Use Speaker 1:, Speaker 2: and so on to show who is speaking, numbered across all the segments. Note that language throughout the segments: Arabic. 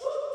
Speaker 1: Woo!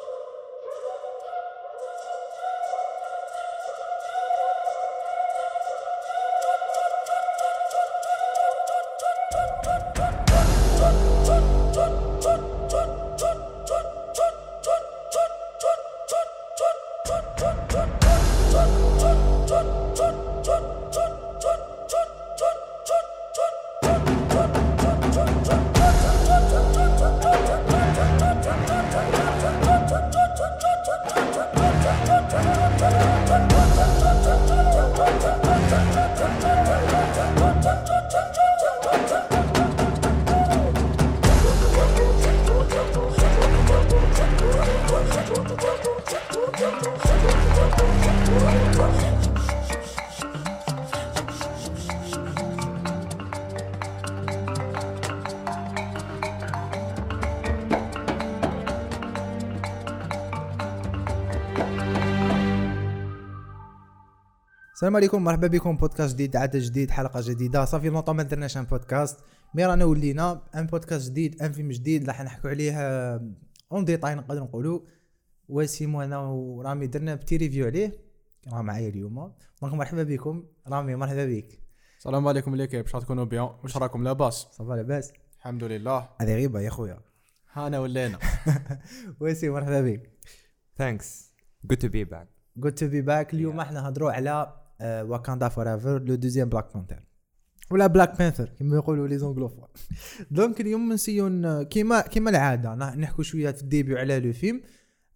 Speaker 1: السلام عليكم مرحبا بكم. بودكاست جديد عدد جديد حلقة جديدة. ça fait longtemps ما درناش un podcast. mais رانا ولينا un podcast جديد un film جديد راح نحكوا عليه en détail نقدر نقولوا وسيم وأنا ورامي درنا petit review عليه راه معايا اليوم. donc مرحبا بكم. رامي مرحبا بك.
Speaker 2: السلام عليكم l'équipe باش تكونوا bien واش راكم لاباس.
Speaker 1: ça va لاباس.
Speaker 2: الحمد لله.
Speaker 1: هذه غيبة يا خويا.
Speaker 2: هانا ولينا
Speaker 1: وسيم مرحبا بك.
Speaker 3: thanks good to be back
Speaker 1: good to be back اليوم إحنا نهضروا على Wakanda Forever le deuxième Black Panther ولا Black Panther كما يقولوا les anglophones donc اليوم نسيو كيما كيما العاده نحكوا شوية في ال début على le film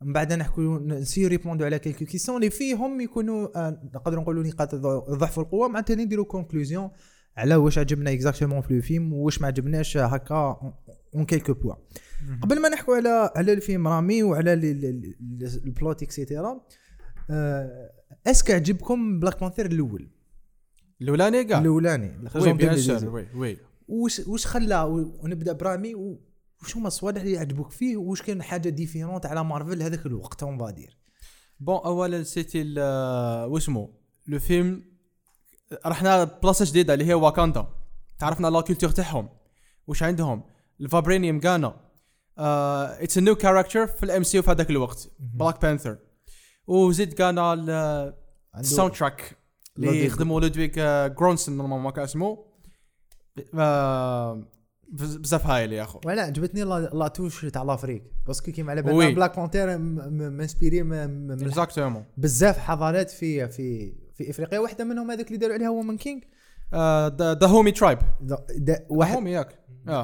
Speaker 1: من بعد نحكوا نسيو répondre على quelques questions اللي فيهم يكونوا آه، نقدروا نقولوا نقاط الض- الضعف والقوه مع تاني نديروا conclusion على واش عجبنا exactement في le film وواش ما عجبناش هكا en quelques points قبل ما نحكوا على على الفيلم رامي وعلى ال- ال- ال- ال plot et cetera est-ce que عجبكم
Speaker 2: Black Panther
Speaker 1: الأول؟ الأولاني كاع
Speaker 2: الأولاني.
Speaker 1: oui
Speaker 2: bien
Speaker 1: 2018.
Speaker 2: sûr oui oui.
Speaker 1: وش وش خلى ونبدأ برامي؟ وش هما الصوالح اللي عجبوك فيه؟ وش كان حاجة différente على مارفل هذاك الوقت on va
Speaker 2: dire bon أولا c'était واسمو le film رحنا بلاصة جديدة اللي هي واكاندا. تعرفنا la culture تاعهم. واش عندهم؟ ال Vibranium كانا it's new character في ال MCU هذاك الوقت. بلاك بانثر وزيد كانا ال soundtrack اللي. يخدموا Ludwig Göransson normalement كان اسمه بز- بزاف هايل يا اخو
Speaker 1: ولا عجبتني la touche تاع l'Afrique parce que كيما على. بالنا Black Panther مانسبيري من
Speaker 2: exactement
Speaker 1: بزاف حضارات في في في افريقيا واحدة منهم هذاك اللي داروا عليها Woman
Speaker 2: King Dahomey tribe
Speaker 1: واحد
Speaker 2: هومي ياك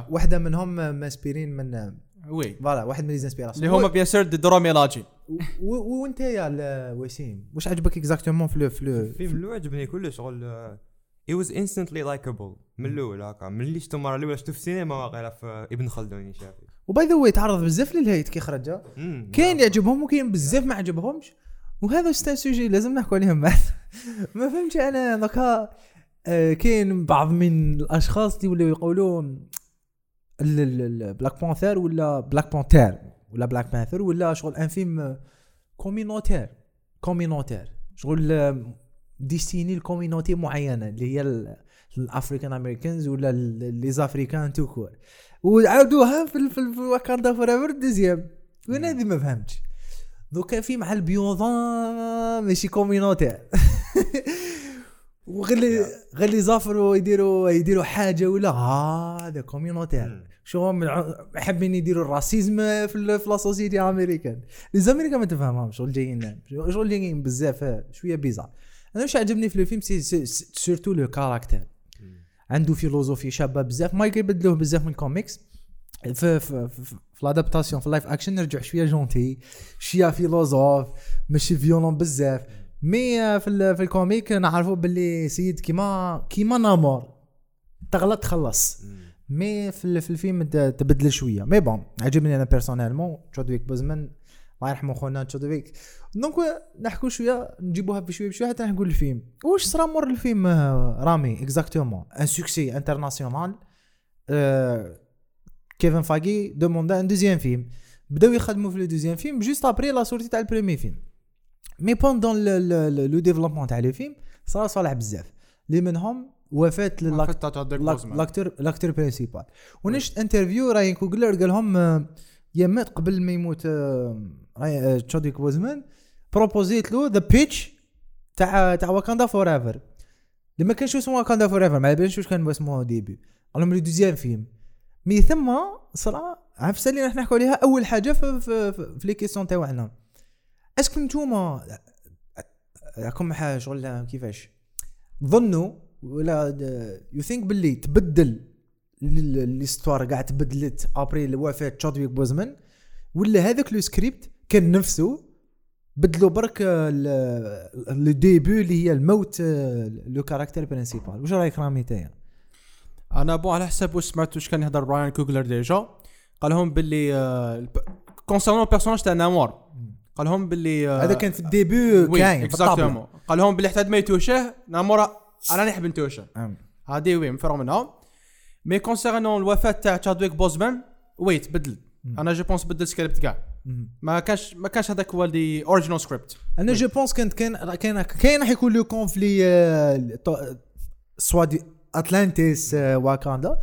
Speaker 1: واحدة منهم مانسبيرين من
Speaker 2: oui.
Speaker 1: voilà واحد من les inspirations
Speaker 2: اللي هما bien sûr des Dora Milaje
Speaker 1: وانت يا وسيم واش عجبك exactement في le في le
Speaker 3: الفيلم الأول عجبني كل شغل it was instantly likeable من الأول هكا من اللي شفتو المره الاولى شفتو في السينما واقيلا في ابن خلدون شافي.
Speaker 1: و by the way تعرض بزاف لل hate كي خرج
Speaker 3: مم.
Speaker 1: كاين يعجبهم وكاين بزاف ما عجبهمش. وهذا c'est un sujet لازم نحكوا عليهم بعد. ما فهمتش أنا donc آه، كاين بعض من الأشخاص اللي ولاو يقولوا Black Panther ولا Black Panther ولا Black Panther ولا شغل un film communautaire communautaire شغل destiné ل communauté معينة اللي هي ال- ال African Americans ولا les Africains tout court وعاودوها في في, Wakanda Forever deuxième وأنا هذه ما فهمتش. دوكا في مع البيوضان ماشي كومينوتير وغلي غلي زافروا يديروا يديروا حاجة ولا؟ هذا كومينوتير هم الع- حابين يديروا الراسيزم في ال- في لا سوسيتي أمريكان. لي زامريكان ما تفهمهمش شغل جايين شغل جايين بزاف شوية بيزار. أنا واش عجبني في الفيلم؟ سي سي- سي- سيرتو لو كاركتير عنده فيلوزوفي شابة بزاف ما يبدلوه بزاف من كوميكس. في في في, في, ال live action نرجع شوية gentil شوية philosophe ماشي violent بزاف mais في في ال comic نعرفوا باللي سيد كيما كيما Namor. تغلط خلص. mais في, ال- في الفيلم تبدل شوية. mais bon عجبني أنا personnellement Chadwick Boseman الله يرحمه خونا Chadwick donc نحكوا شوية نجيبوها بشوية بشوية حتى نحكوا الفيلم واش صرا مور الفيلم رامي؟ exactement un succès international Kevin Feige demanda un deuxième film بداو يخدموا في le deuxième film juste après la sortie تاع ال premier film mais pendant le développement تاع le film صرا صالح بزاف. اللي منهم وفاه
Speaker 2: la
Speaker 1: l'ac- l'ac- l'acteur l'acteur principal ونشت interview Ryan Coogler قال لهم آه، يا مات قبل ما يموت آه، آه، Chadwick Boseman proposait له the pitch تاع تاع Wakanda Forever اللي ما كانش اسمه Wakanda Forever ما باليش واش كان اسمه début. قال لهم le deuxième film. mais ثم صرا عرفت اللي راح نحكوا عليها أول حاجة في في, في, في les questions تاعنا est-ce que نتوما؟ راكم حاجة شغل كيفاش؟ ظنوا ولا you think باللي تبدل l'histoire قاع تبدلت après وفاة Chadwick Boseman؟ ولا هذاك le script كان نفسه بدلوا برك le début اللي هي الموت le caractère principal واش رايك رامي تايا
Speaker 2: أنا bon على حسب واش سمعت واش كان يهضر Ryan Coogler déjà. قال لهم باللي concernant ال personnage تاع Namor قال لهم باللي آه،
Speaker 1: هذا كان في
Speaker 2: ال
Speaker 1: début oui كاين.
Speaker 2: exactement قال لهم باللي حتى ما يتوشه Namor أنا نحب
Speaker 1: أم.
Speaker 2: هذه oui مفرغ منها mais concernant الوفاه تاع Chadwick Boseman oui تبدل أنا je pense بدل سكريبت كاع. ما كانش ما كانش هذاك هو اللي original script
Speaker 1: أنا je pense كانت كان كان كاين راح يكون le conflit soit de اتلانتيس واكاندا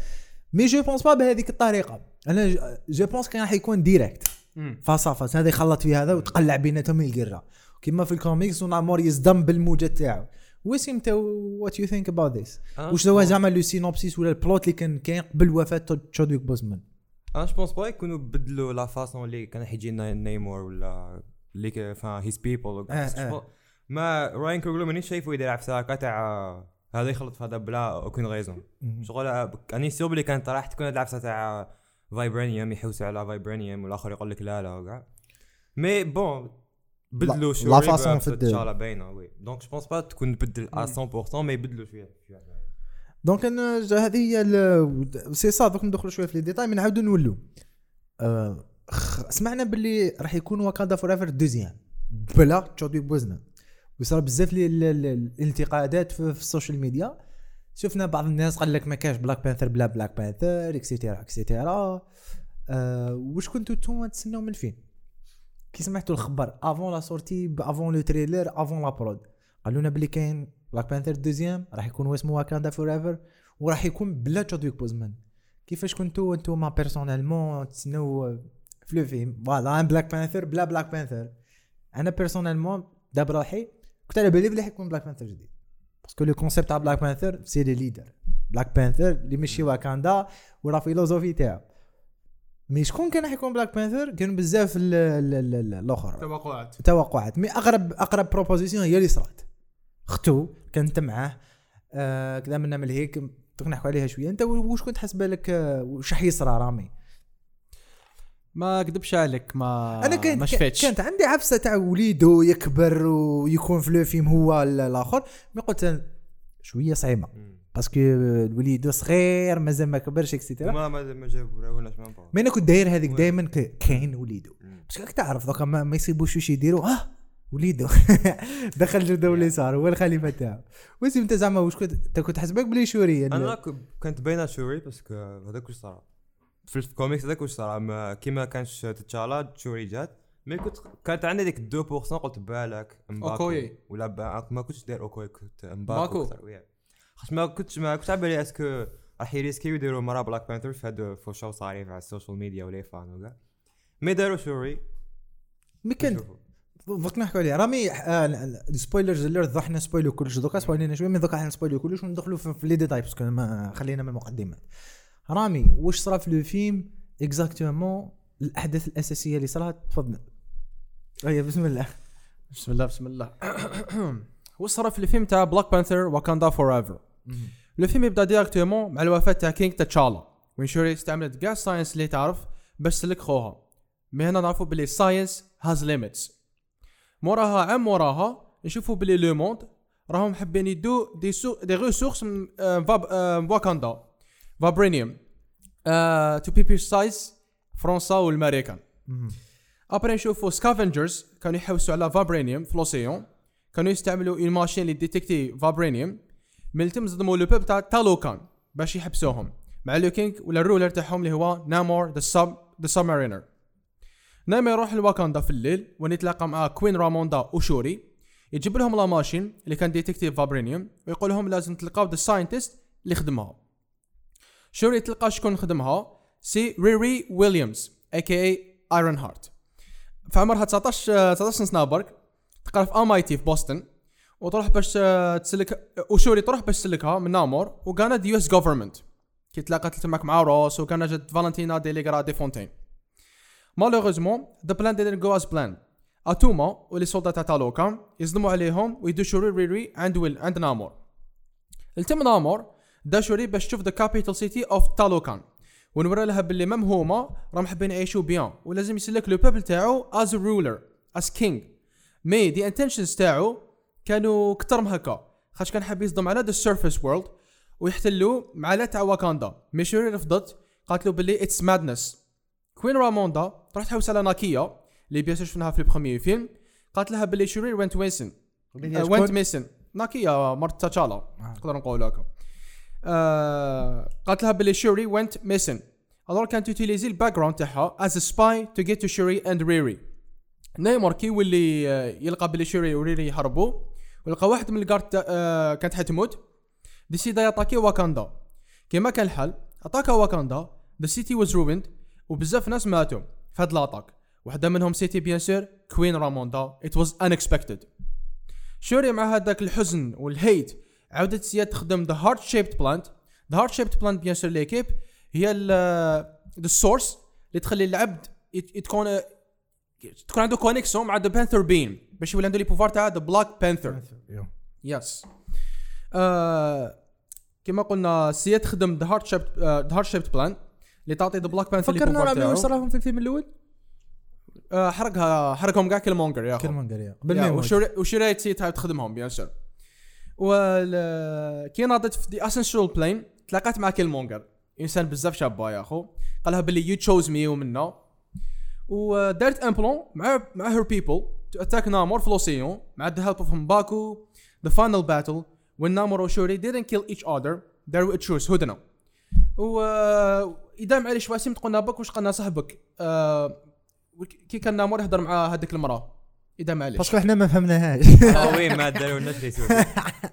Speaker 1: mais je pense pas بهذيك الطريقة أنا je pense كان راح يكون direct face face هذا يخلط في هذا وتقلع بيناتهم القره كيما في الكوميكس ونامور يصدم بالموجه تاعو ويس انت what you think about
Speaker 3: this
Speaker 1: واش هو زعما le synopsis ولا ال plot اللي كان كاين قبل وفاه تشادويك بوزمان
Speaker 3: أنا je pense pas يكونوا بدلوا la façon اللي كان حيجي نيمور ولا اللي ك- فا
Speaker 1: his people.
Speaker 3: mais راين كوغلر مانيش شايفه يدير عفسه هكا تاع هذا يخلط في هذا بلا aucune raison شغل اني sûr بلي كانت راح تكون العفسه تاع vibranium يحوسوا على vibranium والاخر يقول لك لا لا وكاع mais bon بدلوا
Speaker 1: la-
Speaker 3: شوية
Speaker 1: la façon في الدير.
Speaker 3: باينه oui donc je pense pas تكون تبدل 100% mais يبدلوا شوية.
Speaker 1: donc أنا هذه هي سي صا دوك ندخلوا شوية في les détails من نعاودوا نولوا خ- سمعنا باللي راح يكون Wakanda Forever deuxième بلا تشادويك بوزمان وصار بزاف الانتقادات في, في ال social media. شفنا بعض الناس قال لك ما كاش Black Panther بلا Black Panther et cetera et cetera آه واش كنتوا نتوما تسناو من الفيلم كي سمعتوا الخبر avant la sortie avant le trailer avant la prod قالوا لنا بلي كاين Black Panther deuxième راح يكون هو اسمه Wakanda Forever وراح يكون بلا تشادويك بوزمان كيفاش كنتوا انتوما personnellement تسناو في le film voilà un Black Panther بلا Black Panther أنا personnellement d'après روحي كنت على بالي بلي حيكون Black Panther جديد. parce que le concept تاع Black Panther c'est le leader Black Panther اللي مشي واكاندا ورا philosophie تاعو. mais شكون كان حيكون Black Panther كانوا بزاف ال- ال- ال- ال- الآخر
Speaker 2: توقعات.
Speaker 1: توقعات. mais اقرب أقرب proposition هي اللي صرات اختو كانت معاه. آه كذا منا من هيك دوك نحكوا عليها شوية. أنت واش كنت حاسب بالك آه، واش راح يصرى رامي؟
Speaker 2: ما أكذبش عليك ما
Speaker 1: أنا كانت
Speaker 2: ما شفتش.
Speaker 1: كانت عندي عفسة تاع وليدو يكبر ويكون في le film هو ال- الآخر. mais قلت شوية صعيبة. parce que الوليد صغير مازال ما كبرش et
Speaker 3: cetera ما ما ما pas
Speaker 1: mais أنا كنت داير هذيك. دائما كاين وليدو. بس راك تعرف دوكا ما, ما يصيبوش واش يديروا آه وليدو دخل اللي صار هو الخليفه تاعو وانت انت زعما واش كنت انت كنت حسبك بلي شوري
Speaker 3: أنا ك- كانت باينه شوري باسكو هذاك واش صرا في الكوميكس هذاك واش صرا ما- كيما كانش تتشالا شوري جات مي كنت كانت عندي ديك 2% قلت بالك مباكو
Speaker 2: أوكوي.
Speaker 3: ولا ما كنتش داير اوكوي كنت
Speaker 2: مباكو.
Speaker 3: خاطر ما كنتش ما كنتش على بالي اسكو راح يريسكيو يديروا مرا بلاك بانثر في هاد فوشاو صاريف على السوشيال ميديا ولا فان وكاع mais داروا شوري.
Speaker 1: mais
Speaker 3: نشوفوا.
Speaker 1: دوك نحكوا عليه. رامي آه، ال spoilers اللي دوك حنا سبويلو كلش. دوكا سبويلينا شوية mais دوكا حنا سبويلو كلش وندخلوا في, les détails parce que ما خلينا من المقدمات. رامي واش صرا في le film exactement الأحداث الأساسية اللي صرات تفضل. اي بسم الله.
Speaker 2: بسم الله بسم الله. هو صار في الفيلم تاع Black Panther Wakanda Forever le film يبدأ directement مع الوفاة تاع King تاتشالا وين شوري استعملت كاع ال science اللي تعرف باش تسلك خوها. مي هنا نعرفوا بلي ال science has limits موراها عام موراها نشوفوا بلي le monde راهم حابين يدو des sou- des ressources من واكاندا vibranium to be precise فرنسا والماريكان après نشوفوا scavengers كانوا يحوسوا على vibranium في l'océan كانوا يستعملوا une machine اللي détectait vibranium من تم صدموا le peuple تاع تالوكان باش يحبسوهم. مع le king ولا ال ruler تاعهم اللي هو نامور the sub- the Submariner نايم يروح لواكاندا في الليل وين يتلاقى مع Queen راموندا وشوري يجيب لهم la machine اللي كان détectait vibranium ويقول لهم لازم تلقاو the scientist اللي خدمها. شوري تلقى شكون خدمها؟ c'est ريري ويليامز a.k.a. Ironheart في عمرها 19 آه، 19 سنة برك تقرا في MIT في بوسطن. وتروح باش آه، تسلك وشوري تروح باش تسلكها من نامور؟ وكانت US government كي تلاقت تماك مع روس وكان جات فالنتينا ديليغرا دي فونتين. malheureusement the plan didn't go as planned. اتوما و les soldats تاع تالوكان يصدموا عليهم ويدو شوري ريري عند ويل عند نامور التم نامور دا شوري باش تشوف the capital city of تالوكان ونوري لها باللي même هما راهم حابين يعيشوا bien ولازم يسلك le people تاعو as ruler as king mais the intentions تاعو كانوا كتر من هكا خاطش كان حاب يصدم على the surface world ويحتلوا مع لا تاع واكاندا. mais شوري رفضت قالت له باللي it's madness Queen راموندا تروح تحوس على ناكيا اللي بيان شفناها في ال premier film قالت لها باللي شوري وينت ويسن وينت ميسن. ناكيا مرت تاتشالا. نقدر نقول هكا. آه، قالت لها باللي شوري وينت ميسن. alors كانت ت utiliser ال background تاعها as spy to get to شوري and ريري نيمور كي يولي آه، يلقى باللي شوري وريري يهربوا ولقى واحد من ال guard تا- آه، كانت حتموت décida ي attaquer واكاندا. كيما كان الحال attaqua واكاندا. the city was ruined وبزاف ناس ماتوا في هاد l'attaque وحدة منهم c'était bien sûr Queen راموندا. it was unexpected. شوري مع هذاك الحزن وال hate. عاودت سياد تخدم the heart-shaped plant the heart-shaped plant bien sûr l'équipe. هي the source اللي تخلي العبد تكون تكون عنده connexion مع the Panther bien باش يولي عنده les pouvoirs تاع the Black Panther yes كما قلنا سياد تخدم the heart-shaped the heart-shaped plant اللي تعطي the Black Panther
Speaker 1: فكرنا صراهم في الفيلم الأول؟
Speaker 2: آه حرقها حرقهم كاع كيلمونجر يا
Speaker 1: ما
Speaker 2: يا وشوري تسي تعاود تخدمهم؟ bien sûr كي ناضت في the ancestral plane تلاقات مع كيلمونجر إنسان بزاف شابة يا أخو. قالها باللي you chose me ومنا ودارت un plan مع مع her people to attack نامور في l'océan مع the help of M'Baku the final battle when نامور وشوري didn't kill each other they were choose هدنا و اذا معليش وسيم تقولنا بك واش قالنا صاحبك آه كي كان نامور يهضر مع هذيك المرأة. اذا معليش
Speaker 1: parce que إحنا ما فهمناهاش.
Speaker 3: آه oui ما داروا لناش les sous-titres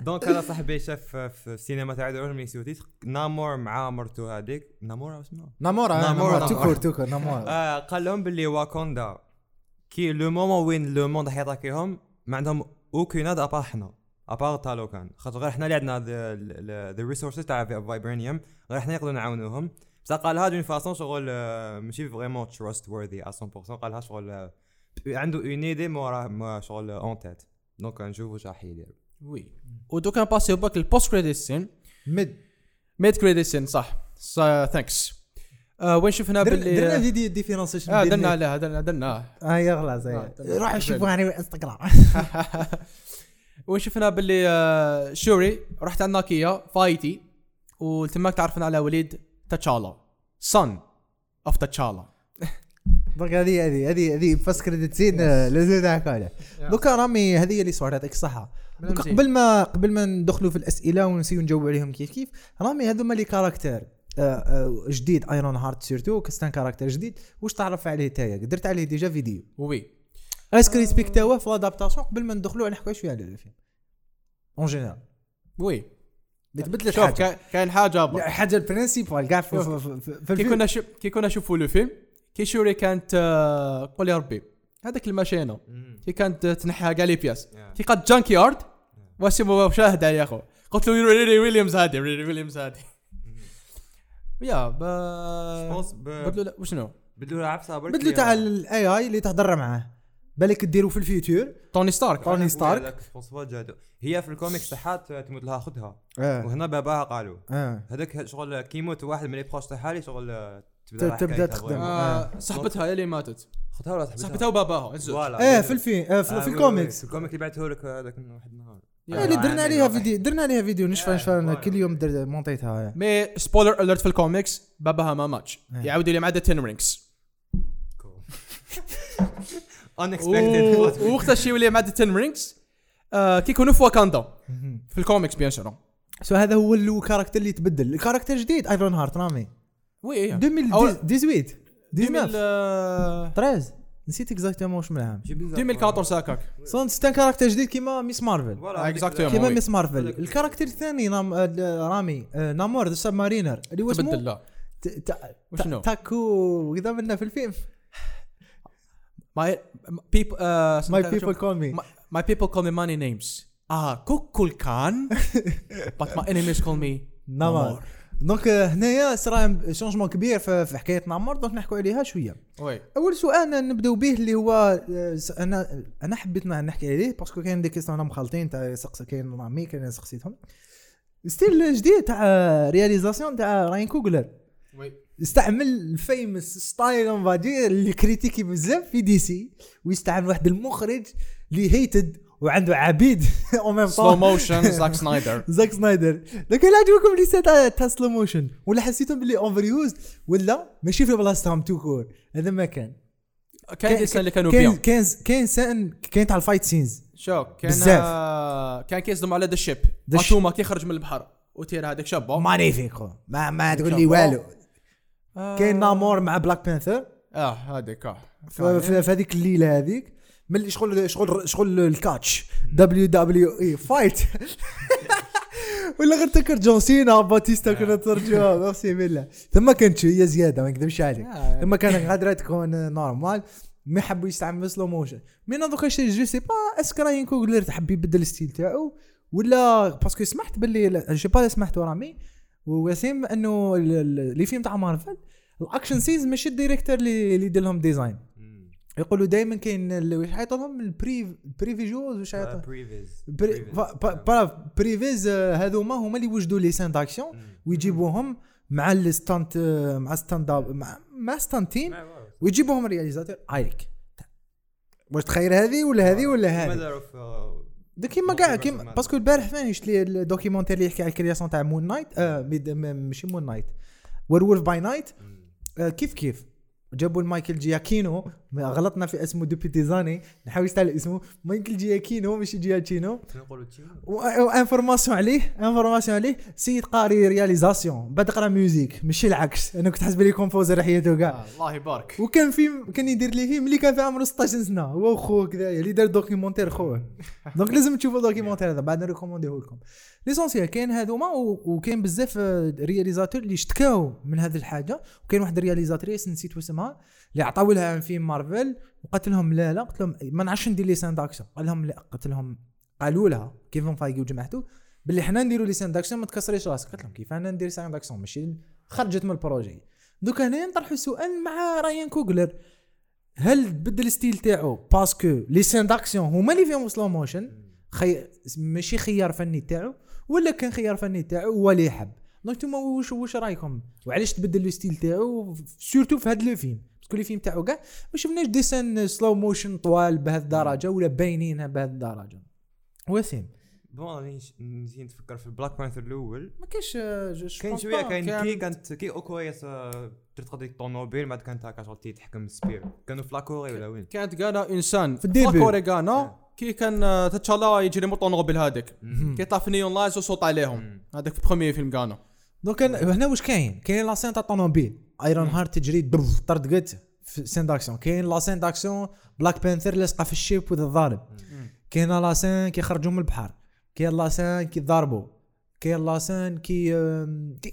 Speaker 3: donc أنا صاحبي شاف في السينما تاع داروا لهم les sous-titres نامور مع مرتو هذيك. نامور اسمها
Speaker 1: نامورا
Speaker 3: نامورا،
Speaker 1: نامورا tout
Speaker 3: court.
Speaker 1: tout court نامورا
Speaker 3: آه قال لهم باللي واكاندا. كي le moment وين le monde راح يطاكيهم ما عندهم aucune هذا à part حنا à part تالوكان خاطر غير حنا اللي عندنا the resources تاع vibranium غير حنا نقدروا نعاونوهم بصح قالها d'une façon شغل ماشي vraiment trustworthy 100% قالها شغل عنده une idée مورا شغل en tête donc نشوف واش راح يدير
Speaker 2: oui ودوكا نباسيو back ال post-credit
Speaker 1: scene
Speaker 2: mid mid-credit scene صح thanks وين شفنا
Speaker 1: درنا درنا
Speaker 2: باللي
Speaker 1: فيديو différenciation
Speaker 2: آه درنا عليها درنا درنا
Speaker 1: آه يا خلاص
Speaker 2: آه،
Speaker 1: هي. روح شوفوا على انستغرام
Speaker 2: وين شفنا باللي آه، شوري رحت عند ناكيا في هايتي وتماك تعرفنا على وليد تاتشالا son of تاتشالا.
Speaker 1: donc هذه هذه هذه هذه post-credit scene لازم تاعك هذا دوكا رامي هذه اللي صورت يعطيك
Speaker 2: الصحة.
Speaker 1: قبل ما قبل ما ندخلوا في الأسئلة ونسيو نجاوب عليهم كيف كيف رامي هذوما les caractères آه، آه، جديد Ironheart surtout que c'est un caractère جديد واش تعرف عليه تايا درت عليه déjà فيديو.
Speaker 2: oui.
Speaker 1: est-ce que respecta وه في l'adaptation قبل ما ندخلوا نحكوا شوية على الفيلم. en général
Speaker 2: oui.
Speaker 1: بتبدلت
Speaker 2: شوف
Speaker 1: حاجة
Speaker 2: كا- كاين حاجة
Speaker 1: حاجة ال principal كاع في, في, في, في
Speaker 2: كي
Speaker 1: الفيلم
Speaker 2: كنا شو... كي كنا نشوفوا le film كي شوري كانت آه، قول يا ربي هذاك الماشينة. كي كانت تنحى كاع les pièces كي قد junkyard واسمو مشاهده يا أخو. قلت له ريلي ويليامز هادي ريلي ويليامز هادي. يا ب...
Speaker 3: ب-
Speaker 2: بدلوا لا وشنو؟
Speaker 3: بدلوا له عفسه برك
Speaker 1: بدلوا تاع ال AI اللي تهضر معاه. بالك ديروا في ال future
Speaker 2: توني ستارك.
Speaker 1: توني ستارك.
Speaker 3: هي في الكوميكس تاعها تموت لها ختها
Speaker 1: آه.
Speaker 3: وهنا باباها قالوا.
Speaker 1: آه.
Speaker 3: هذاك شغل كي يموت واحد من les proches تاعها لي شغل
Speaker 1: ت- تبدأ
Speaker 3: حكايتها
Speaker 1: تخدم.
Speaker 3: vraiment.
Speaker 2: آه. صاحبتها هي اللي ماتت.
Speaker 3: ختها ولا صاحبتها؟
Speaker 2: صاحبتها وباباها
Speaker 1: آه في الفيلم آه في,
Speaker 3: آه،
Speaker 1: في الكوميكس.
Speaker 3: في ال comic اللي بعته لك هذاك
Speaker 1: آه، اللي درنا عليها. فيديو درنا عليها فيديو نشفى نشفى. كل يوم در- مونطيتها
Speaker 2: mais spoiler alert في الكوميكس باباها ما ماتش
Speaker 1: آه.
Speaker 2: يعاودوا لي مع the Ten Rings
Speaker 3: unexpected.
Speaker 2: وقتها شي يولي مع the Ten Rings كي يكونوا في واكاندا في ال comics bien
Speaker 1: sûr so هذا هو ال character اللي تبدل ال character جديد Ironheart رامي
Speaker 2: oui
Speaker 1: 2018 19
Speaker 2: 2000
Speaker 1: 13 نسيت exactement واش من العام
Speaker 2: 2014 هكاك
Speaker 1: ça c'est un caractère جديد كيما ميس مارفل.
Speaker 2: Exactement.
Speaker 1: كيما
Speaker 2: oui.
Speaker 1: ميس مارفل.
Speaker 3: ال
Speaker 1: character الثاني نام آه، رامي آه، نامور the Sub-Mariner اللي هو
Speaker 2: تبدل
Speaker 1: اسمه
Speaker 2: لا.
Speaker 1: ت- ت-
Speaker 2: وشنو؟
Speaker 1: تاكو اذا منا في الفيلم.
Speaker 2: My people uh,
Speaker 1: my people call me
Speaker 2: my, my people call me many names. ah K'uk'ulkan but my enemies call me
Speaker 1: نامور donc آه، هنايا صرا changement كبير في حكاية نامور donc نحكوا عليها شوية.
Speaker 2: oui.
Speaker 1: أول سؤال نبداو به اللي هو آه، أنا أنا حبيت نحكي عليه parce que كاين des questions مخلطين تاع سقس كاين مامي كاين سقسيتهم style جديد تاع réalisation تاع راين كوغلر.
Speaker 2: وي.
Speaker 1: استعمل الفيمس ستايل اون اللي كريتيكي بزاف في دي سي ويستعمل واحد المخرج اللي هيتد وعنده عبيد. أو ميم
Speaker 2: سلو موشن زاك سنايدر
Speaker 1: زاك سنايدر لكن هل عجبكم لي تاع تاع سلو موشن ولا حسيتهم باللي اوفر يوز ولا ماشي في بلاصتهم تو كور. هذا ما كان.
Speaker 2: كان كيس اللي كانوا
Speaker 1: كاين
Speaker 2: بيان.
Speaker 1: كاين كاين سان كاين تاع الفايت سينز
Speaker 2: شو كان
Speaker 1: بزاف.
Speaker 2: آه، كان كيصدم على ذا شيب
Speaker 1: The
Speaker 2: ماتوما كي خرج من البحر وتير هذاك شابه.
Speaker 1: مانيفيك ما ما تقول لي. والو.
Speaker 2: آه،
Speaker 1: كاين نامور مع بلاك بانثر
Speaker 2: آه هذيك
Speaker 1: آه. في هذيك الليلة هذيك. ملي شغل شغل شغل الكاتش. دبليو دبليو اي فايت ولا غير تذكر جون سينا باتيستا كنا ترجمها ميرسي بالله. ثم كانت شوية زيادة ما نكذبش عليك.
Speaker 2: آه،
Speaker 1: ثم كان غادره تكون نورمال. ما حبوا يستعملوا سلو موشن mais دوكا شي je sais pas est-ce que راين كوغلر تحب يبدل ال style تاعو؟ ولا parce que سمعت باللي je pas سمعت رامي ووسيم انه les films تاع مارفل ال action scenes ماشي ال director اللي يدير لهم design. يقولوا دائما كاين واش يعيطوا لهم ال pre previs واش يعيطوا previs previs آه، هذوما هما اللي يوجدوا les scènes d'action ويجيبوهم مع ال stunt آه، مع stunt مع مع stunt team ويجيبوهم réalisateur هايك واش تخير هذه ولا هذه ولا هذه؟ ده كيما كاع كيما parce que البارح فين شفت le documentaire اللي يحكي على ال création تاع Moon Knight آه ميد- م- ماشي Moon Knight Werewolf by Night آه كيف كيف؟ جابوا المايكل جياكينو غلطنا في اسمه دوبي تيزاني نحاول نستعمل اسمه. مايكل جياكينو ماشي جياكينو. و information عليه information عليه. سيد قاري réalisation. بعد قرأ music ماشي العكس. أنا كنت حاسب لي composer حياته كاع.
Speaker 2: آه، الله يبارك.
Speaker 1: وكان فيلم كان يدير لي فيلم اللي كان في عمره 16 سنة. هو وخوه كذايا اللي دار documentaire خوه donc لازم تشوفوا ال documentaire هذا. بعد نريكومونديه لكم. l'essentiel كاين هذوما وكاين بزاف آه، réalisateurs اللي اشتكاو من هذه الحاجة. وكاين واحد ال réalisatrice نسيت اسمها اللي عطاو لها فيلم مارفل وقالت لهم لا لا قلت لهم ما نعرفش ندير les scènes d'action قال لهم لا قلت لهم قالوا لها كيفن فايقي وجماعته باللي حنا نديروا les scènes d'action ما تكسريش راسك. قلت لهم كيف؟ أنا ندير scènes d'action ماشي خرجت من البروجي. دوك هنا نطرحوا سؤال مع رايان كوغلر. هل بدل الستيل تاعو باسكو لي سين داكسيون هما اللي فيهم سلو موشن خي... ماشي خيار فني تاعو. ولا كان خيار فني تاعو هو اللي يحب. دونك نتوما واش واش رايكم؟ وعلاش تبدل الستيل تاعو سورتو في هذا لو فيلم؟ باسكو لي فيلم تاعو كاع ما شفناش دي سين سلو موشن طوال بهذه الدرجة ولا باينين بهذه الدرجة. وسيم
Speaker 3: بون راني نسيت نتفكر في بلاك بانثر الأول.
Speaker 1: ما كاينش آه،
Speaker 3: كاين
Speaker 1: شوية.
Speaker 3: كاين كي كانت كي اوكويس ترتقضي الطوموبيل بعد كانت هكا شغل تي تحكم السبير كانوا في لاكوري ولا وين؟
Speaker 2: كانت كانا إنسان.
Speaker 1: في الديبي.
Speaker 2: كوري كانا كي كان آه، تتشالا يجري مو طونوبيل هذاك. كي يطلع في نيون لايز وصوت عليهم. هذاك في بروميي فيلم كانا
Speaker 1: دونك هنا واش كاين؟ كاين لاسين تاع طوموبيل. ايرون هارت تجري برف طردقت في سين داكسيون كاين لاسين داكسيون بلاك بانثر لاصقه في الشيب وذا الضارب كاين لاسين كي خرجوا من البحر. كاين لاسين كي ضربوا كاين لاسين كي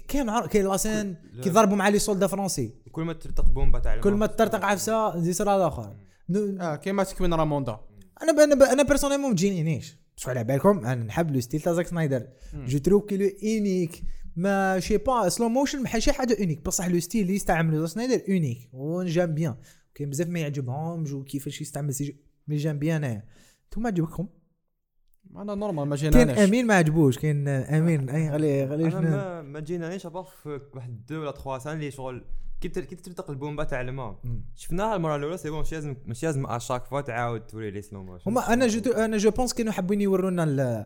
Speaker 1: كاين كاين لاسين
Speaker 3: لا.
Speaker 1: كي ضربوا مع لي سولدا فرونسي.
Speaker 3: كل ما ترتق بومبا تاع
Speaker 1: كل ما. تطرطق عفسة زي صرا الآخر.
Speaker 2: آه كيما تكوين راموندا.
Speaker 1: أنا ب- أنا ب- أنا بيرسونيلمون ما تجينيش بس على بالكم أنا نحب لو ستيل تاع زاك سنايدر. جو تروف كي لو اونيك ما شي با سلو موشن ما شي حاجة اونيك بصح لو ستيل اللي يستعملو زاك سنايدر اونيك ونجام بيان. كاين بزاف ما يعجبهمش وكيفاش يستعمل سي جي مي جام بيان انايا انتوما عجبكم؟
Speaker 2: أنا نورمال ما
Speaker 1: كاين
Speaker 2: جيناناش
Speaker 1: أمين ما عجبوش. كاين أمين. أي غالي غالي
Speaker 3: ما جينانيش ابار في واحد دو ولا تخوا سان اللي شغل كي تر- كي ترتق البومبا تاع الماء. شفناها المرة الأولى سي بون مش لازم مش لازم اشاك فوا تعاود توري لي سلو موشن
Speaker 1: هما أنا جو أنا جو بونس كانوا حابين يورونا ال-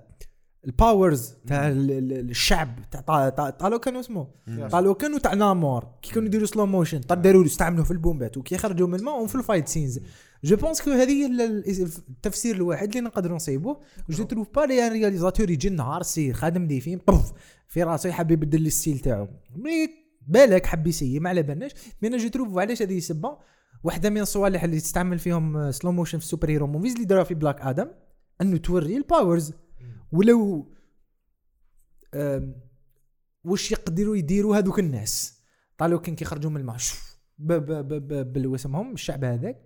Speaker 1: الباورز تاع ال- ال- الشعب تاع طا- طا- طالو كانوا اسمه. قالوا كانوا تاع نامور كي كانوا يديروا slow motion داروا استعملوا في البومبات وكي خرجوا من الماء وفي ال fight scenes je pense que هذه التفسير الواحد اللي نقدروا نصيبوه je trouve بلي réalisateur يجي النهار سي خادم des films في راسه يحب يبدل ال style تاعو. mais بالك حب يسيي ما على بالناش. mais أنا je trouve علاش هذه السبه واحدة من الصوالح اللي تستعمل فيهم slow motion في ال superhero movies اللي داروها في بلاك آدم أنه توري ال powers ولو واش يقدروا يديروا هذوك الناس؟ طالو كان كيخرجوا من الماء. شوف ب- ب- ب- ب- بال- واسمهم الشعب هذاك.